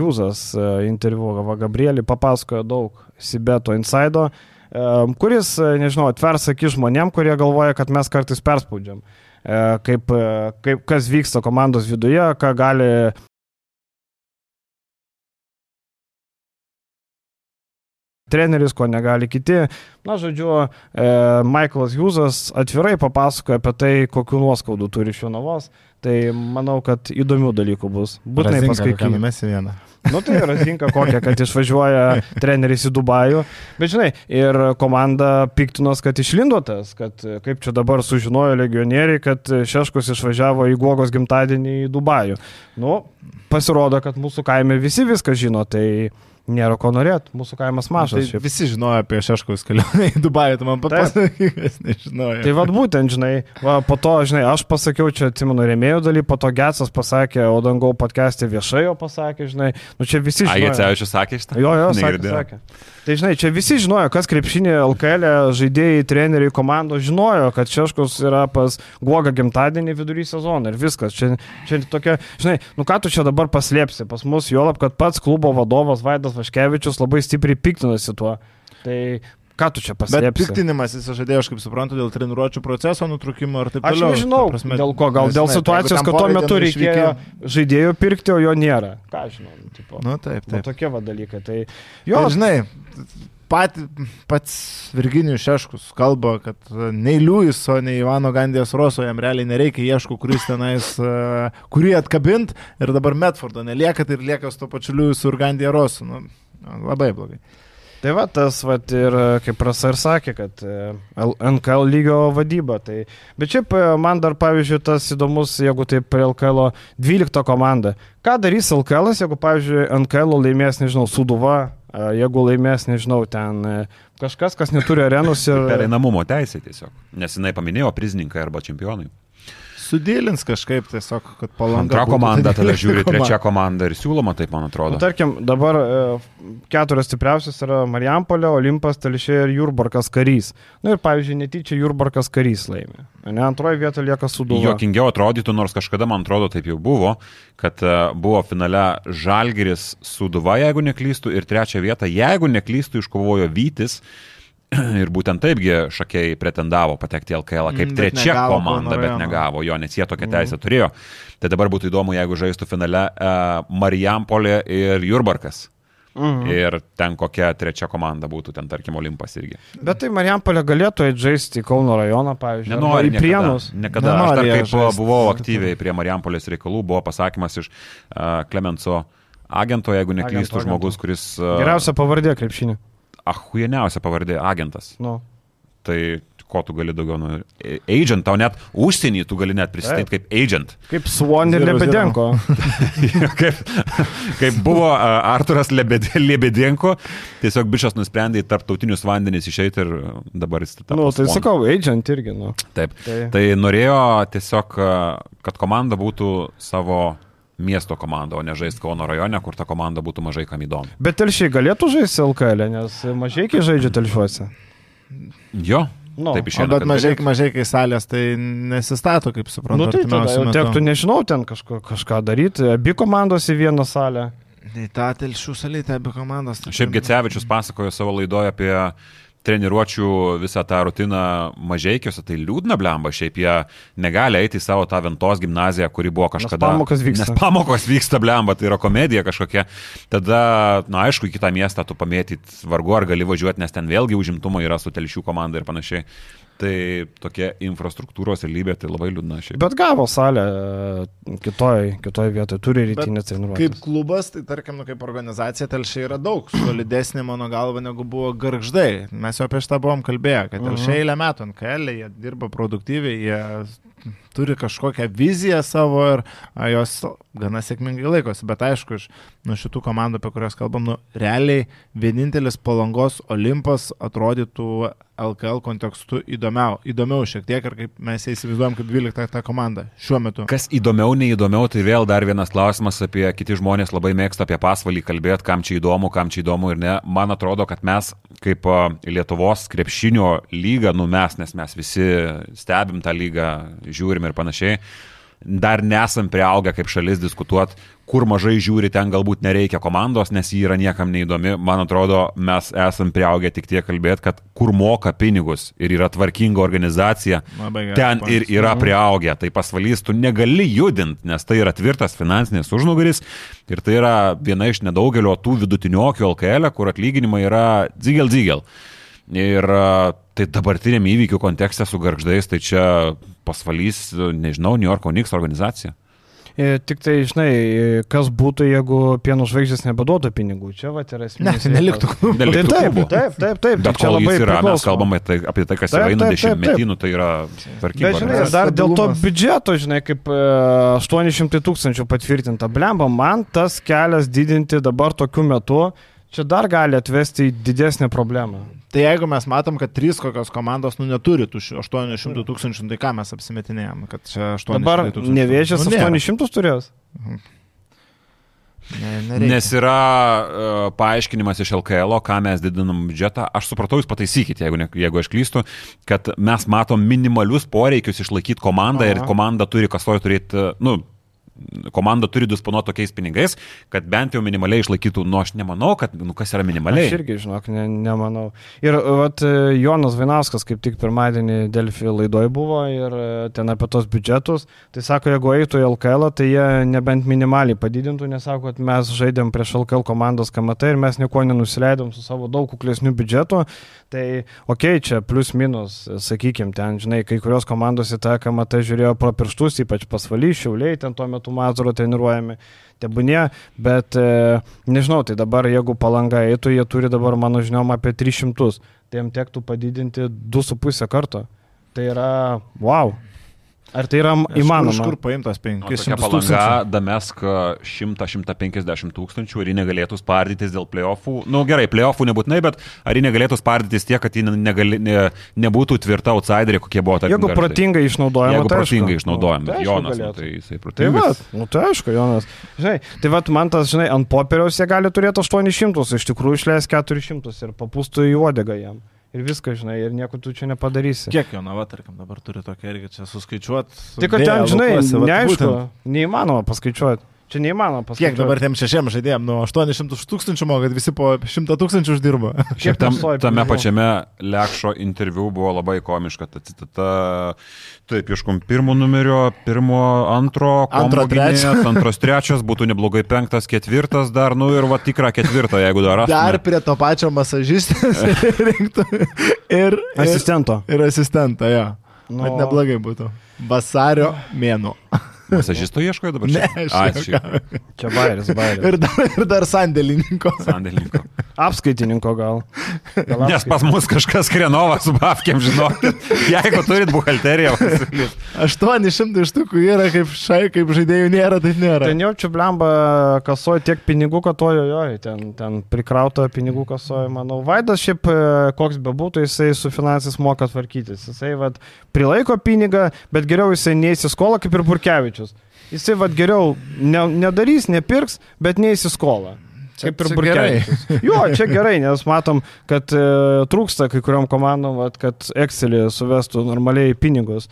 [SPEAKER 1] e, interviu Gabrielį papasakojo daug Sibeto insaido, e, kuris, e, nežinau, atvers akis žmonėm, kurie galvoja, kad mes kartais perspaudžiam. E, Kaip, e, kaip kas vyksta komandos viduje, ką gali treneris, ko negali kiti. Na, žodžiu, e, Michaelas Hughesas atvirai papasakoja apie tai, kokiu nuoskaudų turi iš Jonavos. Tai manau, kad įdomių dalykų bus. Būtinai paskaitykime.
[SPEAKER 2] Mes į vieną.
[SPEAKER 1] Nu tai yra zinka kokia, kad išvažiuoja treneris į Dubajų. Bet žinai, ir komanda piktinos, kad išlindo tas, kad kaip čia dabar sužinojo legionieriai, kad Šeškus išvažiavo į Guogos gimtadienį į Dubajų. Nu, pasirodo, kad mūsų kaime visi viską žino, tai nėra ko norėti, mūsų kaimas mažas.
[SPEAKER 2] Tai visi žinojo apie Šeškaus kelionę į Dubajų, tu man papasakyk, kas nežinojo.
[SPEAKER 1] Tai vad būtent, žinai, va, po to, žinai, aš pasakiau čia, atsimenu, rėmėjų dalį, po to Getsas pasakė, o dangau podcast'e viešai jo pasakė, žinai, nu čia visi žinojo.
[SPEAKER 3] A, Getsievičius sakė šitą?
[SPEAKER 1] Jo, jo, sakė, sakė. Tai žinai, čia visi žinojo, kas krepšinė LKL, žaidėjai, treneriai, komandos žinojo, kad Šeškus yra pas Guoga gimtadienį vidury sezono ir viskas. Čia, čia tokia, žinai, nu ką tu čia dabar paslėpsi pas mus, juolab, kad pats klubo vadovas Vaidas Vaškevičius labai stipriai piktinasi tuo. Tai Ką tu čia pasakė?
[SPEAKER 2] Bet piktinimas jis žadėjo, aš kaip suprantu, dėl treniruočio proceso nutrukimo ir taip
[SPEAKER 1] toliau. Aš nežinau, prasme, dėl ko, gal dėl situacijos, kad tuo metu reikėjo žaidėjų pirkti, o jo nėra. Ką žinau, nu, tipo.
[SPEAKER 2] Nu, taip, taip.
[SPEAKER 1] Nu, tokie va dalykai. Tai
[SPEAKER 2] jo, Bet, žinai, pat, pats Virginijus Šeškus kalba, kad nei Liujiso, nei Ivano Gandijos Roso jam realiai nereikia, ieško, kuris tenais, kurį atkabint ir dabar Medfordo nelieka, tai ir lieka su to pačiu Liujisu ir Gandija Rosu. Nu, labai blogai.
[SPEAKER 1] Tai va, tas va ir kaip prasa ir sakė, kad NKL lygio vadyba. Tai, bet šiaip man dar, pavyzdžiui, tas įdomus, jeigu taip prie LKL 12 komanda. Ką darys LKL, jeigu, pavyzdžiui, NKL laimės, nežinau, Suduva, jeigu laimės, nežinau, ten kažkas, kas neturi arenus ir...
[SPEAKER 3] Pereinamumo teisė tiesiog, nes jinai paminėjo prizininkai arba čempionai
[SPEAKER 2] sudėlins kažkaip tiesiog, kad palanga.
[SPEAKER 3] Antra komanda, tada žiūri trečia komanda ir siūloma, taip man atrodo.
[SPEAKER 1] Nu, tarkim, dabar e, keturios stipriausios yra Marijampolė, Olimpas, Telšė ir Jurbarkas karys. Na nu, ir pavyzdžiui, netyčia Jurbarkas karys laimė. Ne antroji vieta lieka suduva.
[SPEAKER 3] Jokingiau atrodytų, nors kažkada man atrodo taip jau buvo, kad e, buvo finale Žalgiris suduva, jeigu neklystų, ir trečią vietą, jeigu neklystų, iškovojo Vytis. Ir būtent taipgi šakiai pretendavo patekti į LKL kaip mm, trečia negavo, komanda, bet negavo jo, nes jie tokią teisę mm. turėjo. Tai dabar būtų įdomu, jeigu žaistų finale uh, Marijampolė ir Jurbarkas. Mhm. Ir ten kokia trečia komanda būtų, ten tarkim Olimpas irgi.
[SPEAKER 1] Bet tai Marijampolė galėtų žaisti į Kauno rajoną, pavyzdžiui.
[SPEAKER 3] Nenori į Prienus. Niekada. Aš dar kaip žaisti. buvau aktyviai prie Marijampolės reikalų, buvo pasakymas iš uh, Klemenso agento, jeigu neklystų žmogus, kuris...
[SPEAKER 1] Uh, Geriausia pavardė krepšinį
[SPEAKER 3] ahuieniausia pavardė agentas.
[SPEAKER 1] Nu.
[SPEAKER 3] Tai ko tu gali daugiau, nu, agent, tau net užsienį tu gali net pristatyti kaip agent.
[SPEAKER 1] Kaip Swan ir Lebedenko.
[SPEAKER 3] kaip, kaip buvo uh, Arturas Lebedenko, tiesiog bičias nusprendė į tarptautinius vandenis išeiti ir dabar jis
[SPEAKER 1] tą. Nu, tai Swan. sakau, agent irgi, nu.
[SPEAKER 3] Taip. Tai, tai norėjo tiesiog, kad komanda būtų savo miesto komanda, o ne žaisti Kauno rajone, kur ta komanda būtų mažai kam įdomi.
[SPEAKER 1] Bet telšiai galėtų žaisti LKL, nes mažai kai žaidžia telšiuose.
[SPEAKER 3] Jo.
[SPEAKER 2] No. Taip išėjo. Bet mažai, mažai kai salės tai nesistato, kaip suprantu.
[SPEAKER 1] Nu, tai tada jau tektų, nežinau, ten kažko, kažką daryti. Abi komandos į vieną salę.
[SPEAKER 2] Tai ta telšių salė, tai abi komandos.
[SPEAKER 3] Šiaip Gecevičius pasakojo savo laidoje apie treniruočių visą tą rutiną mažiekiuose, tai liūdna blemba, šiaip jie negali eiti į savo tą Ventos gimnaziją, kuri buvo kažkada.
[SPEAKER 1] Nes pamokos vyksta.
[SPEAKER 3] Nes pamokos vyksta blemba, tai yra komedija kažkokia. Tada, na aišku, į kitą miestą tu pamėtyt vargu ar gali važiuoti, nes ten vėlgi užimtumo yra su telšių komanda ir panašiai. Tai tokia infrastruktūros realybė, tai labai liūdna šiaip.
[SPEAKER 1] Bet gavo salę e, kitoj, kitoj vietoje, turi rytinės treniruotės.
[SPEAKER 2] Kaip klubas, tai tarkim, nu, kaip organizacija telšiai yra daug solidesnė mano galva negu buvo garždai. Mes jau apie šitą buvom kalbėję, kad telšiai mhm. eilę metų ant KL, jie dirba produktyviai, jie turi kažkokią viziją savo ir a, jos gana sėkmingai laikosi. Bet aišku, iš nu, šitų komandų, apie kurias kalbam, nu, realiai vienintelis palangos Olimpas atrodytų LKL kontekstu įdomiau, įdomiau šiek tiek ir kaip mes įsivaizduojam kaip 12 tą komandą šiuo metu.
[SPEAKER 3] Kas įdomiau, neįdomiau, tai vėl dar vienas klausimas apie kiti žmonės labai mėgsta apie pasvalį kalbėti, kam čia įdomu, kam čia įdomu ir ne. Man atrodo, kad mes kaip Lietuvos krepšinio lyga, nu mes, nes mes visi stebim tą lygą, žiūrim ir panašiai dar nesam prieaugę kaip šalis diskutuoti, kur mažai žiūri, ten galbūt nereikia komandos, nes ji yra niekam neįdomi. Man atrodo, mes esam prieaugę tik tiek kalbėti, kad kur moka pinigus ir yra tvarkinga organizacija, ten ir
[SPEAKER 2] pointas.
[SPEAKER 3] yra prieaugę. Tai pasvalys tu negali judinti, nes tai yra tvirtas finansinis užnugaris ir tai yra viena iš nedaugelio tų vidutiniokių LKL, kur atlyginimai yra dzigel dzigel. Ir tai dabartiniam įvykių kontekste su garždais, tai čia pasvalys, nežinau, New Yorko Knicks organizacija.
[SPEAKER 1] E, Tik tai, žinai, e, kas būtų, jeigu pieno žvaigždės nebeduotų pinigų. Čia va yra esmė.
[SPEAKER 2] Ne, tai neliktų
[SPEAKER 1] Tai
[SPEAKER 3] kitų
[SPEAKER 1] taip,
[SPEAKER 3] klubų.
[SPEAKER 1] taip, taip, taip.
[SPEAKER 3] Bet
[SPEAKER 1] čia labai
[SPEAKER 3] yra, mes
[SPEAKER 1] priklauso.
[SPEAKER 3] kalbame tai, apie tai, kas
[SPEAKER 1] Taip, taip, taip,
[SPEAKER 3] dešimtmetį, nu, tai yra tvarkinga.
[SPEAKER 1] Bet žinai, dar dėl to biudžeto, žinai, kaip e, 800 tūkstančių patvirtinta. Blemba, man tas kelias didinti dabar tokiu metu, čia dar gali atvesti į didesnę problemą.
[SPEAKER 2] Tai jeigu mes matom, kad trys kokios komandos nu, neturi tų šių 800 tūkstančių, tai ką mes apsimetinėjom, kad čia 800
[SPEAKER 1] Dabar
[SPEAKER 2] tūkstančių.
[SPEAKER 1] nevėžės
[SPEAKER 2] Nu, nėra.
[SPEAKER 1] 800 turės.
[SPEAKER 2] Ne, nereikia.
[SPEAKER 3] Nes yra uh, paaiškinimas iš LKL, ką mes didinam biudžetą. Aš supratau, jūs pataisykite, jeigu, ne, jeigu aš klystu, kad mes matom minimalius poreikius išlaikyti komandą ir
[SPEAKER 2] Aha.
[SPEAKER 3] komanda turi kasoje turėti, nu, komanda turi disponuoti tokiais pinigais, kad bent jau minimaliai išlaikytų, nu aš nemanau, kad, nu kas yra minimaliai.
[SPEAKER 1] Aš irgi, žinok, ne, nemanau. Ir vat, Jonas Vainauskas kaip tik pirmadienį Delfi laidoje buvo ir e, ten apie tos biudžetus. Tai sako, jeigu eitų į LKL, tai jie nebent minimaliai padidintų, nes sako, kad mes žaidėm prieš LKL komandos KMT ir mes nieko nenusileidom su savo daug kuklesniu biudžetu. Tai ok, čia plus minus, sakykime, ten, žinai, kai kurios komandos į tą KMT žiūrėjo pro pirštus, ypač pasvaly, šiauliai, ten tuo metu Mazuro treniruojami. Tebūnie, bet e, nežinau, tai dabar jeigu palanga eitų, jie turi dabar, mano žiniom, apie 300, tai jiems tektų padidinti 2,5 karto. Tai yra, wow. Ar tai yra įmanoma?
[SPEAKER 2] Iš kur paimtas
[SPEAKER 3] Nu, tokia
[SPEAKER 2] 500
[SPEAKER 3] palanga
[SPEAKER 2] tūkstančių?
[SPEAKER 3] Damesk 100-150 tūkstančių ir ji negalėtų spardytis dėl playoffų. Na nu, gerai, playoffų nebūtinai, bet ar ji negalėtų spardytis tiek, kad ji negali, ne, nebūtų tvirta outsiderė, kokie buvo tarkim.
[SPEAKER 1] Jeigu
[SPEAKER 3] Garšai?
[SPEAKER 1] protingai išnaudojama.
[SPEAKER 3] Jeigu
[SPEAKER 1] tai
[SPEAKER 3] protingai išnaudojama.
[SPEAKER 1] Nu, tai aišku,
[SPEAKER 3] Jonas, nu, tai jisai
[SPEAKER 1] Tai va,
[SPEAKER 3] protingas.
[SPEAKER 1] nu tai aišku, Jonas. Žinai, tai va, man tas, žinai, ant popieriaus jie gali turėti 800, iš tikrųjų išleis 400 ir papūstų į uodegą jam. Ir viską, žinai, ir nieko tu čia nepadarysi.
[SPEAKER 2] Kiek jo, na, va, tarkim, dabar turi tokia irgi čia suskaičiuoti.
[SPEAKER 1] Tik, kad ten, žinai, neaišku, neįmanoma paskaičiuoti. Čia neįmanoma paskaičiuoti.
[SPEAKER 2] Kiek dabar tiem šešiem žaidėjim, nu 800 tūkstančių moka, kad visi po 100 tūkstančių uždirba.
[SPEAKER 3] Šiaip tam, tame pačiame Lekšo interviu buvo labai komiška ta citata. Taip, ieškom pirmo numerio, pirmo, antro,
[SPEAKER 2] Antro, trečio.
[SPEAKER 3] antras, trečias, būtų neblogai penktas, ketvirtas dar, nu ir va tikrą ketvirtą, jeigu dar rastume.
[SPEAKER 2] Dar prie to pačio masažistės rinktų ir, ir,
[SPEAKER 1] Asistento.
[SPEAKER 2] ir asistentą, jo.
[SPEAKER 1] Nu.
[SPEAKER 2] Bet neblogai būtų. Vasario mėnuo.
[SPEAKER 3] Masažisto ieškojo dabar?
[SPEAKER 2] Ne,
[SPEAKER 3] čia?
[SPEAKER 2] aš
[SPEAKER 3] šiaip,
[SPEAKER 1] Čia bairis, bairis.
[SPEAKER 2] Ir dar, ir dar sandėlininko.
[SPEAKER 3] sandėlininko.
[SPEAKER 1] Apskaitininko gal. gal
[SPEAKER 3] Nes pas mus kažkas krenovas su bafkiam, žinokit. Jeigu turit buhalteriją, pasiūlyt.
[SPEAKER 2] 800 štukų yra kaip šai, kaip žaidėjų nėra, taip nėra.
[SPEAKER 1] Ten jaučiu blemba kasoja tiek pinigų, kad ojojoj, ten, ten prikrauta pinigų kasoja, manau. Vaidas šiaip e, koks bebūtų, jisai su finansais moka tvarkytis. Jisai vad prilaiko pinigą, bet geriau jisai neįsiskolą kaip ir Burkevičius. Jisai vad geriau ne, nedarys, nepirks, bet neįsiskolą.
[SPEAKER 2] Čia-
[SPEAKER 1] Kaip ir. Burkevičius. Jo, čia gerai, nes matom, kad e, trūksta kai kuriuom komandom, vat, kad Excelį suvestų normaliai pinigus.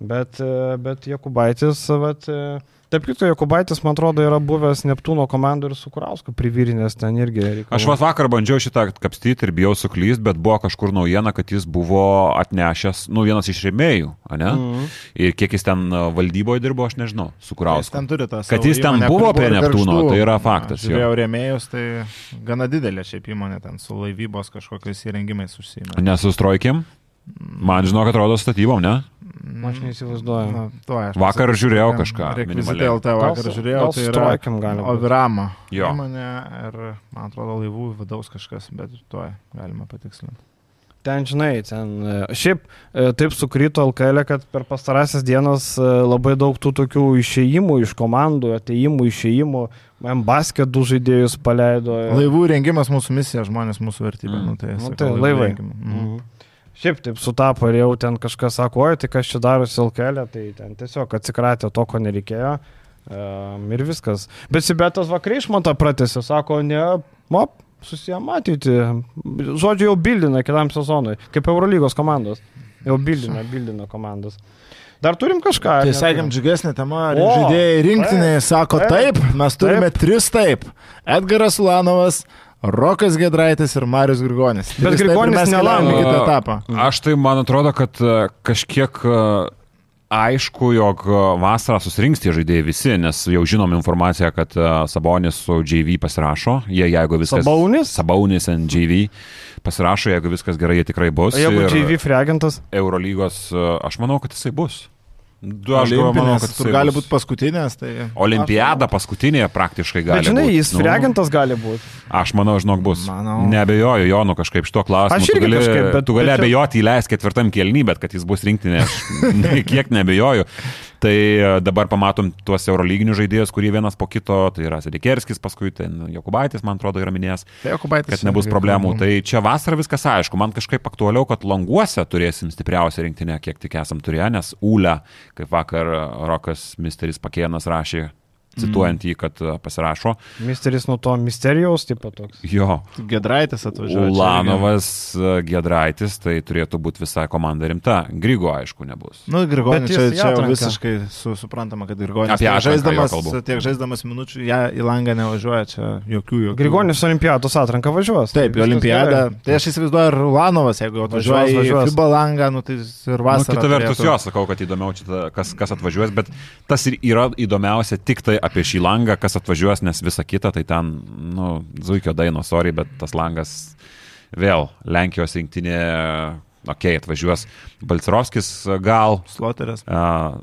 [SPEAKER 1] Bet, e, bet Jokubaitis, vat, e, taip kitko, Jokubaitis, man atrodo, yra buvęs Neptūno komandų ir su Kurausku privirinės ten irgi. reikalų.
[SPEAKER 3] Aš vakar bandžiau šitą kapstyti ir bijau suklysti, bet buvo kažkur naujiena, kad jis buvo atnešęs, nu, vienas iš rėmėjų, ne?
[SPEAKER 1] Mhm.
[SPEAKER 3] Ir kiek jis ten a, valdyboje dirbo, aš nežinau, su
[SPEAKER 2] Jis
[SPEAKER 3] Kurausku.
[SPEAKER 2] ten turi tą
[SPEAKER 3] Kad jis ten buvo prie Neptūno, tai yra faktas, jo.
[SPEAKER 2] Žiūrėjau rėmėjus, tai gana didelė šiaip įmonė ten su laivybos kažkokiais įrengimais užsieima.
[SPEAKER 3] Nesustrojkim. Man žinok, atrodo statybom, ne?
[SPEAKER 1] Aš neįsivaizduoju.
[SPEAKER 2] Na, tuo aš
[SPEAKER 3] Vakar žiūrėjau kažką minimaliai.
[SPEAKER 2] LT vakar
[SPEAKER 1] Gal
[SPEAKER 2] žiūrėjau,
[SPEAKER 1] gal
[SPEAKER 2] tai
[SPEAKER 1] su
[SPEAKER 2] yra
[SPEAKER 1] Trojkim gali būt.
[SPEAKER 2] Ovirama
[SPEAKER 3] Jo.
[SPEAKER 2] įmonė ir, man atrodo, laivų vidaus kažkas, bet tuo galima patikslinti.
[SPEAKER 1] Ten, žinai, ten e, šiaip e, taip sukrito LKL, kad per pastarąsias dienas e, labai daug tų tokių išėjimų iš komandų, ateimų, išėjimų, man basket du žaidėjus paleido.
[SPEAKER 2] Laivų rengimas mūsų misija, žmonės mūsų vertybė.
[SPEAKER 3] Mm.
[SPEAKER 2] Nu, tai,
[SPEAKER 1] Nu, tai laivai.
[SPEAKER 2] rengimą. Mhm.
[SPEAKER 1] Mhm. Šiaip taip sutapo ir jau ten kažkas sako, oi, tai kas čia darosi LKL, tai ten tiesiog atsikratė to, ko nereikėjo. Um, ir viskas. Bet Sibetas vakar išmantą pratęsė, sako, ne, mop, susijamatyti. Žodžiu, jau bildina kitam sezonui, kaip Eurolygos komandos. Jau bildina, bildina komandas. Dar turim kažką.
[SPEAKER 2] Tai sakėm, džiugesnė tema,
[SPEAKER 1] O,
[SPEAKER 2] žaidėjai rinktiniai
[SPEAKER 1] taip,
[SPEAKER 2] sako
[SPEAKER 1] taip,
[SPEAKER 2] taip, mes turime tris taip. Edgaras Ulanovas, Rokas Gedraitis ir Marius Grigonis.
[SPEAKER 1] Bet
[SPEAKER 2] ir
[SPEAKER 1] Grigonis
[SPEAKER 2] į
[SPEAKER 1] nelaukia.
[SPEAKER 2] kitą etapą.
[SPEAKER 3] Aš tai man atrodo, kad e, kažkiek e, aišku, jog e, vasarą susirinks tie žaidėjai visi, nes jau žinom informaciją, kad Sabonis su JV pasirašo. Jie, jeigu viskas...
[SPEAKER 1] Sabaunis?
[SPEAKER 3] Sabonis ant JV pasirašo, jeigu viskas gerai, jie tikrai bus.
[SPEAKER 1] O jeigu
[SPEAKER 3] Ir
[SPEAKER 1] JV freagentas.
[SPEAKER 3] Eurolygos, aš manau, kad jisai bus. Du, aš galvoju, manau, kad jisai
[SPEAKER 2] gali būti paskutinės. Tai...
[SPEAKER 3] Olimpiada paskutinė praktiškai gali
[SPEAKER 1] Bet žinai,
[SPEAKER 3] būt.
[SPEAKER 1] jis
[SPEAKER 3] Nu,
[SPEAKER 1] freagentas gali būti.
[SPEAKER 3] Aš manau, žinok, bus.
[SPEAKER 2] Manau.
[SPEAKER 3] Nebejoju, Jonu, kažkaip šito klausimu.
[SPEAKER 1] Aš
[SPEAKER 3] Tu
[SPEAKER 1] irgi
[SPEAKER 3] gali,
[SPEAKER 1] kažkaip, bet-
[SPEAKER 3] tu gali
[SPEAKER 1] bet
[SPEAKER 3] abejoti įleis ketvirtam kelny, bet kad jis bus rinktinė, aš kiek nebejoju. Tai e, dabar pamatom tuos eurolyginius žaidėjus, kurie vienas po kito, tai yra Sedikerskis, paskui tai Jokubaitis, man atrodo, yra minėjęs,
[SPEAKER 2] Tai Jokubaitis
[SPEAKER 3] kad nebus problemų. Tai čia vasarą viskas aišku, man kažkaip aktualiau, kad languose turėsim stipriausią rinktinę, kiek tik esam turėję, nes Ūlę, kaip vakar Rokas Misteris Pakėnas rašė, cituojant jį, kad e, pasirašo.
[SPEAKER 1] Misteris nuo to misterijaus, taip pat toks.
[SPEAKER 3] Jo,
[SPEAKER 2] Gedraitis atvažiuoja.
[SPEAKER 3] Ulanovas, e, Gedraitis, tai turėtų būti visai komanda rimta. Grygo, aišku, nebus.
[SPEAKER 2] irgi. Nu, Grigonis
[SPEAKER 1] Bet
[SPEAKER 2] čia, čia visiškai su, suprantama, kad Grigonis
[SPEAKER 3] Apie
[SPEAKER 2] tiek
[SPEAKER 3] atranką
[SPEAKER 2] žaisdamas, tiek žaisdamas minučių, ją į langą nevažiuoja, čia jokių jokių.
[SPEAKER 1] Grigonis Olimpiados atranką važiuos.
[SPEAKER 2] Taip, olimpiadą.
[SPEAKER 1] gerai.
[SPEAKER 2] Tai aš įsivaizduoju, ir Ulanovas, jeigu atvažiuoja
[SPEAKER 1] Važiuos,
[SPEAKER 2] į
[SPEAKER 1] važiuos.
[SPEAKER 2] FIBA langą, nu, tai ir
[SPEAKER 3] Nu,
[SPEAKER 2] vasarą.
[SPEAKER 3] kita vertus,
[SPEAKER 2] turėtų-
[SPEAKER 3] jo, sakau, kad įdomiau čia, kas, kas atvažiuos, bet tas ir yra įdomiausia tik tai apie šį langą, kas atvažiuos, nes visa kita, tai ten, nu, Zuikio daino, sorry, bet tas langas vėl Lenkijos rinktinė, okei, okay, atvažiuos Balcerovskis gal,
[SPEAKER 2] Sloteris.
[SPEAKER 3] uh,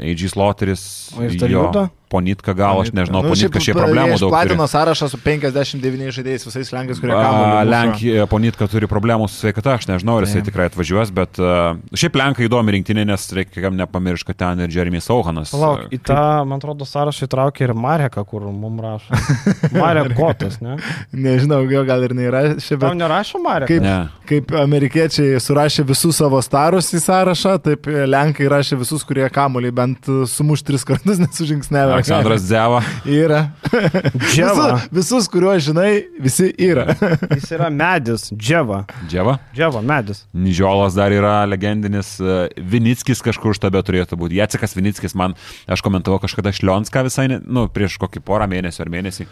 [SPEAKER 3] AG Sloteris,
[SPEAKER 1] O ir Taliuda?
[SPEAKER 3] Ponitka gal, aš nežinau,
[SPEAKER 2] Nu,
[SPEAKER 3] Ponitka
[SPEAKER 2] šiaip,
[SPEAKER 3] problemų daug. turi.
[SPEAKER 2] Platino sąrašą su 59 žaidėjais, visais lenkais, kurie
[SPEAKER 3] A,
[SPEAKER 2] kamuolį.
[SPEAKER 3] Lenkija, Ponitka turi problemų su sveikata, aš nežinau, ar jisai tikrai atvažiuos, bet uh, šiaip Lenkai įdomi rinktinė, nes reikia kam nepamiršti, kad ten ir Jeremy Sauhanas.
[SPEAKER 1] Palauk, į tą, man atrodo, sąrašą įtraukė ir Mareką, kur mums rašo. Marek Kotas, ne?
[SPEAKER 2] Nežinau, jo gal ir nėra. Ši,
[SPEAKER 1] Tau
[SPEAKER 2] bet
[SPEAKER 1] nerašo Marek?
[SPEAKER 2] Kaip-
[SPEAKER 3] Ne.
[SPEAKER 2] kaip amerikiečiai surašė visus savo starus į sąrašą, taip lenkai rašė visus, kurie kamuolį bent sumuš tris kartus nesužingsnevė.
[SPEAKER 3] Aleksandras Dzeva.
[SPEAKER 2] Yra.
[SPEAKER 1] Dževa.
[SPEAKER 2] Visus, visus, kuriuos žinai, visi yra.
[SPEAKER 1] Jis yra medis, Dževa.
[SPEAKER 3] Dževa.
[SPEAKER 1] Dževa, medis.
[SPEAKER 3] Nižiolas dar yra legendinis, e, Vinickis kažkur štabe turėtų būti. Jacekas Vinickis man, aš komentavau kažkada Šlionską visai, nu, prieš kokį porą mėnesių ar mėnesį.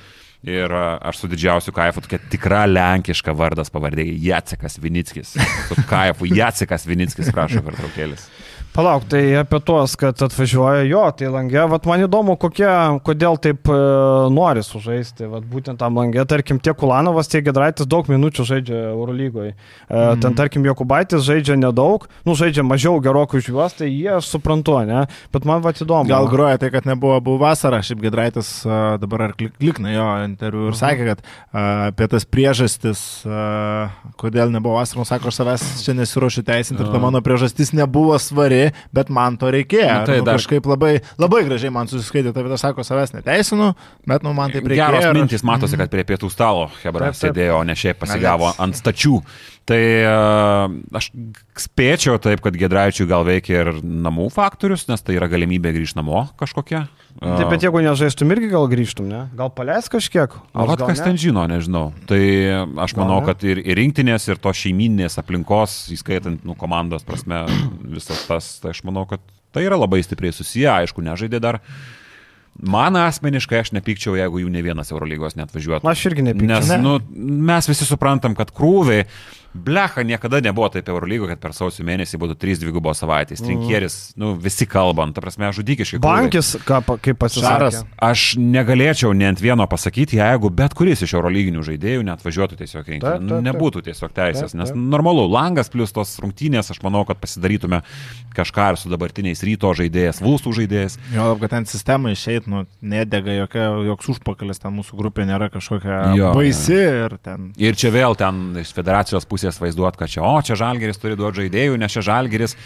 [SPEAKER 3] Ir e, aš su didžiausiu kaifu, tokia tikra lenkiška vardas pavardė - Jacekas Vinickis. Su kaifu, Jacekas Vinickis, prašau, pertraukėlis.
[SPEAKER 1] Palauk, tai apie tuos, kad atvažiuoja jo, tai langė, vat man įdomu, kokie, kodėl taip e, nori sužaisti, vat būtent tam langė, tarkim, tiek Ulanovas, tiek Gedraitis daug minučių žaidžia Eurolygoje. E,
[SPEAKER 2] Mhm.
[SPEAKER 1] ten, tarkim, Jokubaitis žaidžia nedaug, nu, žaidžia mažiau gerokai už juos, tai jie aš suprantu, ne, bet man vat įdomu.
[SPEAKER 2] Gal groja tai, kad nebuvo buvo vasara, šiaip Gedraitas a, dabar ar klik- klikna jo interviu ir sakė, kad a, apie tas priežastis, a, kodėl nebuvo vasara, sako, aš savęs čia nesiuošiu teisinti ir ta mano priežastis nebuvo svari, bet man to reikėjo.
[SPEAKER 3] Na, tai
[SPEAKER 2] nu,
[SPEAKER 3] dar-
[SPEAKER 2] Kažkaip labai, labai gražiai man susiskaitė, tai aš sako, savęs neteisinu, bet nu, man taip reikėjo.
[SPEAKER 3] Geros
[SPEAKER 2] ir-
[SPEAKER 3] mintis, matosi, kad prie pietų stalo Hebra
[SPEAKER 1] Taip, taip.
[SPEAKER 3] sėdėjo, o ne šiaip pasigavo ant stačių. Tai uh, aš spėčiau taip, kad Gedraičiui gal veikia ir namų faktorius, nes tai yra galimybė grįžti namo kažkokia.
[SPEAKER 1] Taip, bet jeigu nežaistum irgi gal grįžtum, ne? Gal paleis kažkiek?
[SPEAKER 3] O vat
[SPEAKER 1] gal
[SPEAKER 3] kas
[SPEAKER 1] ne?
[SPEAKER 3] ten žino, nežinau. Tai aš
[SPEAKER 1] Gal
[SPEAKER 3] manau,
[SPEAKER 1] ne?
[SPEAKER 3] kad ir, ir rinktinės, ir to šeiminės aplinkos, įskaitant nu, komandos prasme, visas tas, tai aš manau, kad tai yra labai stipriai susiję, aišku, nežaidė dar. Man asmeniškai aš nepykčiau, jeigu jų ne vienas Eurolygos net važiuotų.
[SPEAKER 1] Aš irgi nepykčiau.
[SPEAKER 3] Nes
[SPEAKER 2] Ne.
[SPEAKER 3] nu, mes visi suprantam, kad krūviai, blecha niekada nebuvo taip Eurolygo, kad per sausio mėnesį būtų 3 dvigubos savaitės. Trinkieris, nu, visi kalbant, ta prasme, žudikiškai.
[SPEAKER 1] Bankis, ką, kaip pasisakė.
[SPEAKER 3] Aš negalėčiau ne ant vieno pasakyti, jeigu bet kuris iš eurolyginių žaidėjų net važiuotų tiesiog rinkti.
[SPEAKER 1] Taip.
[SPEAKER 3] Nebūtų tiesiog teisės, nes normalu, langas plus tos rungtynės, aš manau, kad pasidarytume kažką ir su dabartiniais ryto žaidėjais, vulsų žaidėjais.
[SPEAKER 2] Jo, kad ten sistema išeit, nu, nedega jokia, joks užpakalis, ten mūsų grupė nėra kažkokia
[SPEAKER 3] Jo,
[SPEAKER 2] baisi ir ten.
[SPEAKER 3] Ir čia vėl ten iš federacijos pusės vaizduot, kad čia, o čia žalgeris turi duoti žaidėjų, nes čia žalgeris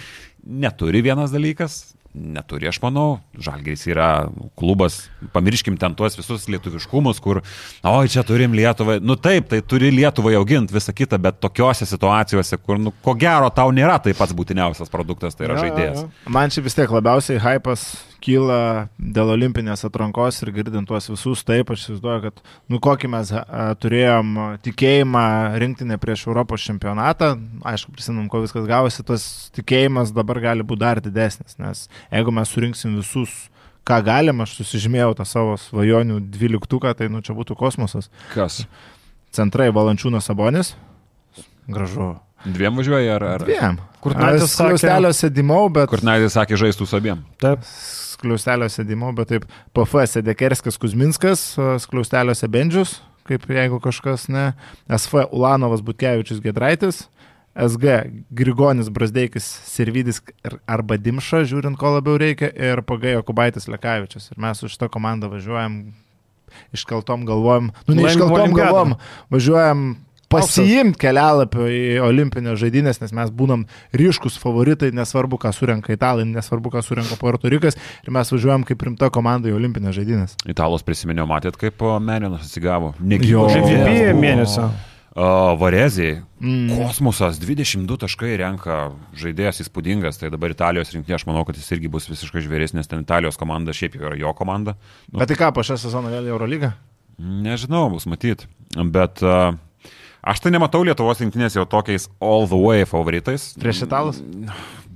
[SPEAKER 3] neturi vienas dalykas. Neturi, aš manau, Žalgiris yra klubas, pamirškim ten tuos visus lietuviškumus, kur, oi, čia turim Lietuvą, nu taip, tai turi Lietuvą auginti visą kitą, bet tokiuose situacijose, kur, nu, ko gero, tau nėra tai pats būtiniausias produktas, tai yra
[SPEAKER 1] jo,
[SPEAKER 3] žaidėjas.
[SPEAKER 1] jo.
[SPEAKER 2] Man čia vis tiek labiausiai hypas kyla dėl olimpinės atrankos ir girdint tuos visus, taip aš įsivaizduoju, kad nu kokį mes turėjom tikėjimą rinktinę prieš Europos čempionatą, aišku, prisiminam, ko viskas gavosi, tas tikėjimas dabar gali būti dar didesnis, nes jeigu mes surinksim visus ką galim, aš susižymėjau tą savo svajonių dvyliktuką, tai nu čia būtų kosmosas.
[SPEAKER 3] Kas?
[SPEAKER 2] Centrai Valančiūnas Sabonis. Gražu.
[SPEAKER 3] Dviem važiuoja ar... ar...
[SPEAKER 2] Dviem.
[SPEAKER 1] Kurtinaitis sakė-
[SPEAKER 2] Kliausteliuose dimau, bet...
[SPEAKER 3] Kurtinaitis sakė žaistų su abiem.
[SPEAKER 1] Taip.
[SPEAKER 2] Skliausteliuose dimau, bet taip. PF Sedekerskas Kuzminskas, skliausteliuose Bendžius, kaip jeigu kažkas ne. SV Ulanovas Butkevičius Gedraitis. SG Grigonis Brasdeikis Sirvidis ir- arba Dimša, žiūrint, ko labiau reikia, ir PG Jokubaitis Lekavičius. Ir mes su šitą komandą važiuojam iškeltom galvom, nu ne
[SPEAKER 1] Laimim
[SPEAKER 2] iškeltom
[SPEAKER 1] olimpiadą.
[SPEAKER 2] galvom, važiuojam pasiimti kelialapio į olimpinės žaidynės, nes mes būnam ryškus favoritai, nesvarbu, ką surenka italai, nesvarbu, ką surenka Puerto Rikas, ir mes važiuojam kaip rimta komanda į olimpinės žaidynės.
[SPEAKER 3] Italos prisiminiau, matėt, kaip Meninas atsigavo.
[SPEAKER 2] Jo.
[SPEAKER 3] Žaidėjo.
[SPEAKER 1] mėnesio.
[SPEAKER 3] Uh, Varezijai.
[SPEAKER 2] Mm.
[SPEAKER 3] Kosmosas 22 taškai renka žaidėjas įspūdingas, tai dabar Italijos rinktinė, aš manau, kad jis irgi bus visiškai žvėris, nes ten Italijos komanda šiaip jau yra jo komanda. Nu,
[SPEAKER 2] Bet tai ką, po šią sezoną vėl į Eurolygą?
[SPEAKER 3] Nežinau, bus matyt. Bet uh, aš tai nematau Lietuvos rinktinės jau tokiais all the way favoritais.
[SPEAKER 2] Prieš italus?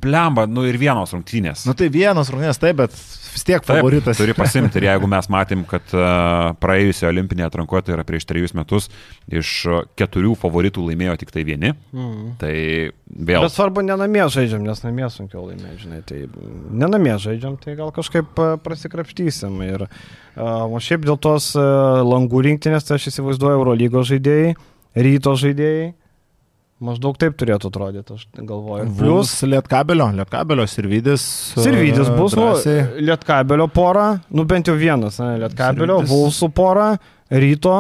[SPEAKER 3] Blemba, nu ir vienos rungtynės.
[SPEAKER 2] Nu tai vienos rungtynės, taip, bet vis tiek
[SPEAKER 3] Taip,
[SPEAKER 2] favoritas.
[SPEAKER 3] Turi pasimti ir jeigu mes matėm, kad uh, praėjusioje olimpinėje atrankoje, tai yra prieš trejus metus, iš keturių favoritų laimėjo tik tai vieni,
[SPEAKER 1] Mm.
[SPEAKER 3] tai vėl.
[SPEAKER 1] Bet svarbu, nenamie žaidžiam, nes namie sunkiau laimėti, žinai. Tai nenamie žaidžiam, tai gal kažkaip a, prasikrapštysim. Ir, a, o šiaip dėl tos langų rinktinės, tai aš įsivaizduoju Eurolygos žaidėjai, ryto žaidėjai. Maždaug taip turėtų atrodyti, aš galvoju.
[SPEAKER 2] Plus Lietkabelio, Lietkabelio Sirvidis.
[SPEAKER 1] Sirvidis bus, nu,
[SPEAKER 2] drąsiai.
[SPEAKER 1] Lietkabelio pora, nu bent jau vienas, ne, Lietkabelio. Vulsų pora, ryto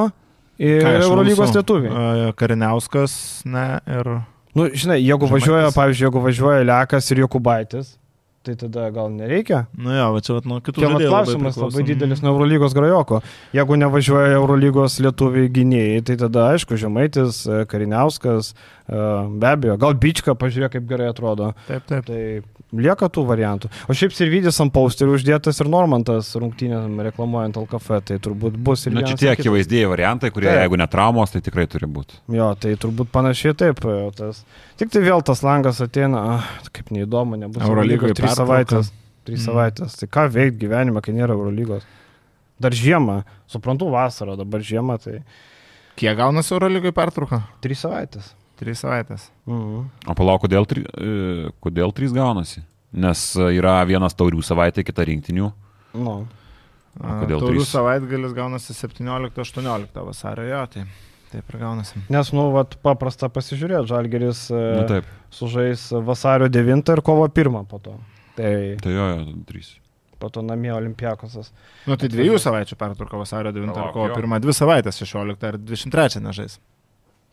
[SPEAKER 1] ir Eurolygos lietuviai.
[SPEAKER 2] A, Kariniauskas, ne, ir...
[SPEAKER 1] Nu, žinai, jeigu
[SPEAKER 2] Žemaitis.
[SPEAKER 1] važiuoja, pavyzdžiui, jeigu važiuoja Lekas ir Jokubaitis, tai tada gal nereikia.
[SPEAKER 2] Nu jo, va čia vat, nuo kitų žaidėjų
[SPEAKER 1] klausimas labai,
[SPEAKER 2] priklauso.
[SPEAKER 1] didelis nuo Eurolygos grajoko. Jeigu nevažiuoja Eurolygos lietuviai gynėjai, tai tada aišku, Žemaitis, e, Kariniauskas, e, be abejo, gal Bička, pažiūrėk, kaip gerai atrodo.
[SPEAKER 2] Taip, taip.
[SPEAKER 1] Tai lieka tų variantų. O šiaip Sirvidis ant pausterių uždėtas ir Normantas rungtynėm reklamuojant LKF, tai turbūt bus ir
[SPEAKER 3] Na, čia tie akivaizdėjai variantai, kurie,
[SPEAKER 1] Taip.
[SPEAKER 3] jeigu netraumos, tai tikrai turi būti.
[SPEAKER 1] Jo, tai turbūt panašiai taip. e, Tas. Tik tai vėl tas langas ateina, ah, kaip neįdomu, nebus
[SPEAKER 2] Eurolygoj
[SPEAKER 1] Eurolygos trys savaitės. Trys
[SPEAKER 2] Mm.
[SPEAKER 1] savaitės. Tai ką veikti gyvenime, kai nėra Eurolygos? Dar žiemą, suprantu vasarą, dabar žiemą, tai
[SPEAKER 2] Kiek gaunasi Eurolygai pertrauka?
[SPEAKER 1] trys savaitės.
[SPEAKER 2] Trys savaitės.
[SPEAKER 1] Mhm.
[SPEAKER 3] O palauk, kodėl, tri, e, kodėl trys gaunasi? Nes e, yra vienas taurių savaitė, kita rinktinių.
[SPEAKER 1] Nu.
[SPEAKER 2] A,
[SPEAKER 3] kodėl
[SPEAKER 2] Taurių
[SPEAKER 3] trys?
[SPEAKER 2] savaitgalis gaunasi 17-18 vasario, jo, tai taip ir gaunasi.
[SPEAKER 1] Nes, nu, vat, paprasta pasižiūrėti, Žalgeris e,
[SPEAKER 3] taip,
[SPEAKER 1] sužais vasario 9 ir kovo 1 po to. Tai
[SPEAKER 3] tai jo, jo, trys.
[SPEAKER 1] po to namie Olimpiakosas.
[SPEAKER 2] Nu, tai dviejų savaičių pertrauka vasario 9 ir
[SPEAKER 3] Palauk,
[SPEAKER 2] kovo
[SPEAKER 3] jo.
[SPEAKER 2] 1, dvi savaitės 16 ir 23 nežais.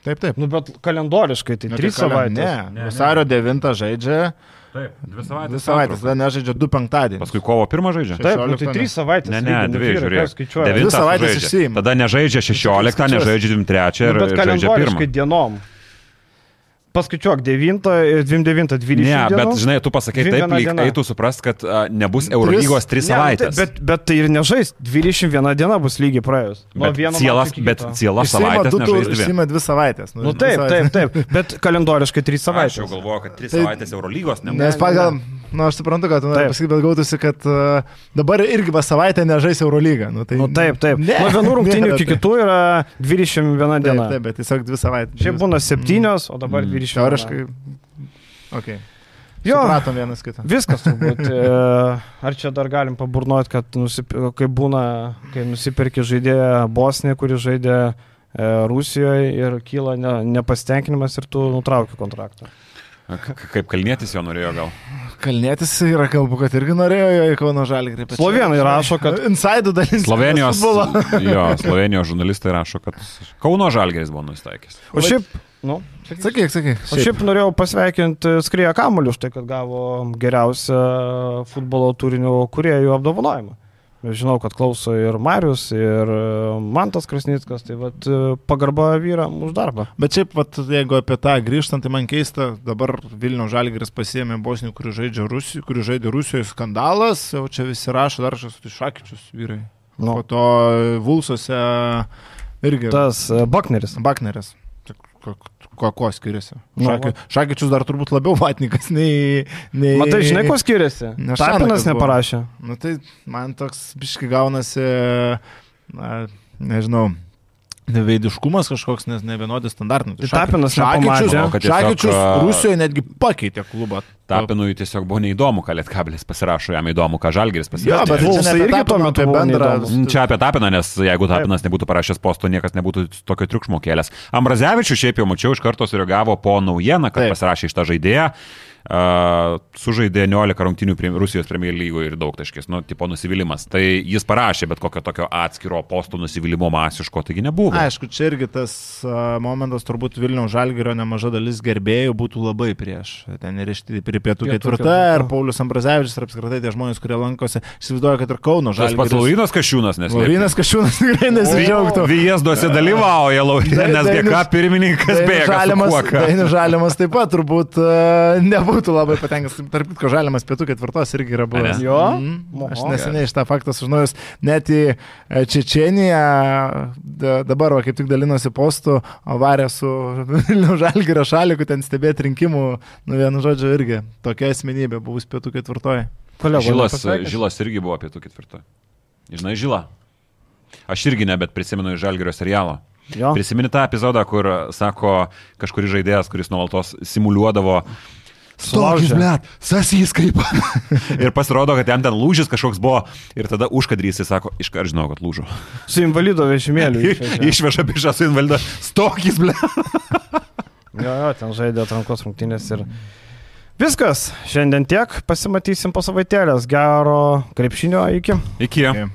[SPEAKER 2] Taip, taip.
[SPEAKER 1] Nu, bet kalendoriškai tai
[SPEAKER 2] Nu,
[SPEAKER 1] trys
[SPEAKER 2] tai kale-
[SPEAKER 1] savaitės.
[SPEAKER 2] Ne,
[SPEAKER 3] Ne,
[SPEAKER 2] vasario 9 žaidžia,
[SPEAKER 3] Taip, dvi savaitės.
[SPEAKER 2] dvi savaitės, tada nežaidžia du penktadienį.
[SPEAKER 3] Paskui kovo pirmą žaidžia.
[SPEAKER 1] Taip, nu,
[SPEAKER 2] 16
[SPEAKER 1] tai trys savaitės.
[SPEAKER 3] Ne, ne,
[SPEAKER 1] lygiai, nu,
[SPEAKER 3] dvi,
[SPEAKER 1] vyrai,
[SPEAKER 3] žiūrėk.
[SPEAKER 1] ką skaičiuoja?
[SPEAKER 3] Devintą
[SPEAKER 2] Dvi savaitės
[SPEAKER 3] sužaidžia.
[SPEAKER 2] išsiima.
[SPEAKER 3] Tada nežaidžia 16,
[SPEAKER 2] skaičiuos.
[SPEAKER 3] nežaidžia 23 ir
[SPEAKER 1] Nu, bet
[SPEAKER 3] žaidžia
[SPEAKER 1] kalendoriškai
[SPEAKER 3] 1.
[SPEAKER 1] dienom. Paskaičiuok 9 ir 29, 20.
[SPEAKER 3] Ne, bet
[SPEAKER 1] dienų.
[SPEAKER 3] žinai, tu pasakai taip, lyg eitų suprast, kad a, nebus Eurolygos 3
[SPEAKER 1] Ne, nu, tai-
[SPEAKER 3] savaitės.
[SPEAKER 1] Bet, bet tai ir nežais. 21 diena bus lygiai praėjus. Nuo
[SPEAKER 3] Bet
[SPEAKER 1] vieno
[SPEAKER 3] cielas, bet
[SPEAKER 1] kito.
[SPEAKER 3] ciela savaitės nežais dvi.
[SPEAKER 2] Išsima dvi savaitės.
[SPEAKER 1] Nu
[SPEAKER 2] dvi
[SPEAKER 1] taip,
[SPEAKER 2] savaitės.
[SPEAKER 1] taip, taip. Bet kalendoriškai 3
[SPEAKER 3] Aš jau
[SPEAKER 1] savaitės.
[SPEAKER 3] galvoju, kad 3
[SPEAKER 2] Tai-
[SPEAKER 3] savaitės Eurolygos nebus.
[SPEAKER 2] Nes pagal, na, nu, aš suprantu, kad tu nori
[SPEAKER 1] Taip.
[SPEAKER 2] pasakyti, bet gautųsi, kad uh, dabar irgi va savaitę nežais Eurolygą. Nu, tai,
[SPEAKER 1] Nu taip, taip.
[SPEAKER 2] Ne,
[SPEAKER 1] Nuo vienų rungtynių iki
[SPEAKER 2] taip.
[SPEAKER 1] kitų yra 21
[SPEAKER 2] Taip,
[SPEAKER 1] diena.
[SPEAKER 2] taip, bet tiesiog dvi savaitės.
[SPEAKER 1] Šiaip būna 7, o dabar
[SPEAKER 3] Mm.
[SPEAKER 1] 20.
[SPEAKER 2] Teoriškai. Okay.
[SPEAKER 1] Jo.
[SPEAKER 2] Supratom vienas kitą.
[SPEAKER 1] Viskas turbūt. E, Ar čia dar galim paburnoti, kad nusip... kaip būna, kai nusipirki žaidėją Bosniją, kuri žaidė e, Rusijoje ir kyla ne, nepasitenkinimas ir tu nutrauki kontraktą.
[SPEAKER 3] Kaip kalnėtis jo norėjo gal.
[SPEAKER 2] Kalnėtis yra kalbų, kad irgi norėjo jo į Kauno Žalį kreipti.
[SPEAKER 1] Slovenai rašo, kad-
[SPEAKER 2] Insidų dalis.
[SPEAKER 3] Slovenijos, jo, Slovenijos žurnalistai rašo, kad Kauno Žalgeris buvo nustaikęs.
[SPEAKER 1] O šiaip, nu,
[SPEAKER 2] Sakyk, sakyk.
[SPEAKER 1] o šiaip norėjau pasveikinti Skrieją Kamulių už tai, kad gavo geriausią futbolo turinio kuriejų apdovanojimą. Žinau, kad klauso ir Marius, ir e, Mantas Krasnickas, tai vat, e, pagarba vyram už darbą.
[SPEAKER 2] Bet šiaip, vat, jeigu apie tą grįžtant, tai man keista, dabar Vilnių Žalgiris pasiėmė Bosnių, kuri žaidžia Rusijoje, kuri žaidė Rusijoje skandalas, jau čia visi rašo, dar kažkas tai šakyčius vyrai.
[SPEAKER 1] Nu.
[SPEAKER 2] Po to Vulsuose irgi.
[SPEAKER 1] Tas e, Bakneris.
[SPEAKER 2] Bakneris. Ko, ko skiriasi?
[SPEAKER 1] Nu,
[SPEAKER 2] Šaki, šakyčius dar turbūt labiau vatnikas nei... nei...
[SPEAKER 1] Matai, žinai, kuo skiriasi?
[SPEAKER 2] Buvo.
[SPEAKER 1] neparašė.
[SPEAKER 2] Nu tai man toks biški gaunasi, na, nežinau, neveidiškumas kažkoks, nes ne vienodi standartai. Nu,
[SPEAKER 1] Tai Tapinas.
[SPEAKER 3] O, kad tiesiog,
[SPEAKER 2] Rusijoje netgi pakeitė klubą.
[SPEAKER 3] Tapinui tiesiog buvo neįdomu, ką Lietkabilis pasirašo, jam įdomu, ką Žalgeris
[SPEAKER 2] Jo,
[SPEAKER 3] pasirašo.
[SPEAKER 2] bet
[SPEAKER 1] Vulsai
[SPEAKER 2] čia ne apie
[SPEAKER 1] irgi tuo
[SPEAKER 2] Tapiną,
[SPEAKER 1] metu buvo
[SPEAKER 2] bendrą.
[SPEAKER 1] neįdomus.
[SPEAKER 3] Čia apie Tapiną, nes jeigu Tapinas nebūtų parašęs posto, niekas nebūtų tokio triukšmo kėlęs. Ambrazevičius šiaip jau mačiau, iš karto sureagavo po naujieną, kad
[SPEAKER 2] Taip.
[SPEAKER 3] Taip. pasirašė šitą žaidėją. Uh, sužaidė 11 rungtinių prie- Rusijos Premier lygoje ir daug taškės, nu, tipo nusivylimas. Tai jis parašė, bet kokio tokio atskiro posto nusivylimo masiško, taigi nebuvo.
[SPEAKER 2] Aišku, čia irgi tas a, momentas, turbūt Vilniaus Žalgirio nemaža dalis gerbėjų būtų labai prieš. Ten ir iš prie pietų ketvirta, ir Paulius Ambrazevičius, ir apskritai tie žmonės, kurie lankosi. Aš įsivaizduoju, kad ir Kauno
[SPEAKER 3] Tas pats
[SPEAKER 2] Žalgiris.
[SPEAKER 3] Laurinas Kašiūnas, nes
[SPEAKER 2] Laurinas Kašiūnas tikrai nesidžiaugtų.
[SPEAKER 3] Vyjesduose dalyvauja Laurinas, GK pirmininkas bėga.
[SPEAKER 2] Žalimas, taip pat turbūt uh, nebūtų labai patenkintas. Tarp kitko, Žalimas pietų ketvirtos irgi yra buvęs.
[SPEAKER 1] Jo?
[SPEAKER 2] Mm, aš neseniai šitą faktą sužinojus. Net į e, Čečeniją da- dabar, va, kaip tik dalinosi postų, varė su Vilnių Žalgirio šaliku ten stebėti rinkimų. Nu, vienu žodžiu, irgi tokia asmenybė buvus pietų ketvirtoji.
[SPEAKER 1] Kolego,
[SPEAKER 3] Žilas,
[SPEAKER 1] nepasveikins?
[SPEAKER 3] Žilas irgi buvo apie tų ketvirtą. Žinai, Žilą. Aš irgi ne, bet prisimenu iš Žalgirio serialo.
[SPEAKER 1] Jo.
[SPEAKER 3] Prisimeni tą epizodą, kur sako kažkuris žaidėjas, kuris nuolatos simuliuodavo.
[SPEAKER 1] Sulaužė.
[SPEAKER 3] blėt, sasys kaip. ir pasirodo, kad jam ten lūžis kažkoks buvo. Ir tada užkadrys jis sako, iškart žinau, kad lūžo.
[SPEAKER 1] Su invalido vežimėliu.
[SPEAKER 3] Išveža bišą su invalidu. Stokis, blėt.
[SPEAKER 1] Jo, jo, ten žaidė atrankos rungtynės ir viskas. Šiandien tiek, pasimatysim po savaitėlės. Gero krepšinio iki.
[SPEAKER 3] Iki.
[SPEAKER 2] Okay.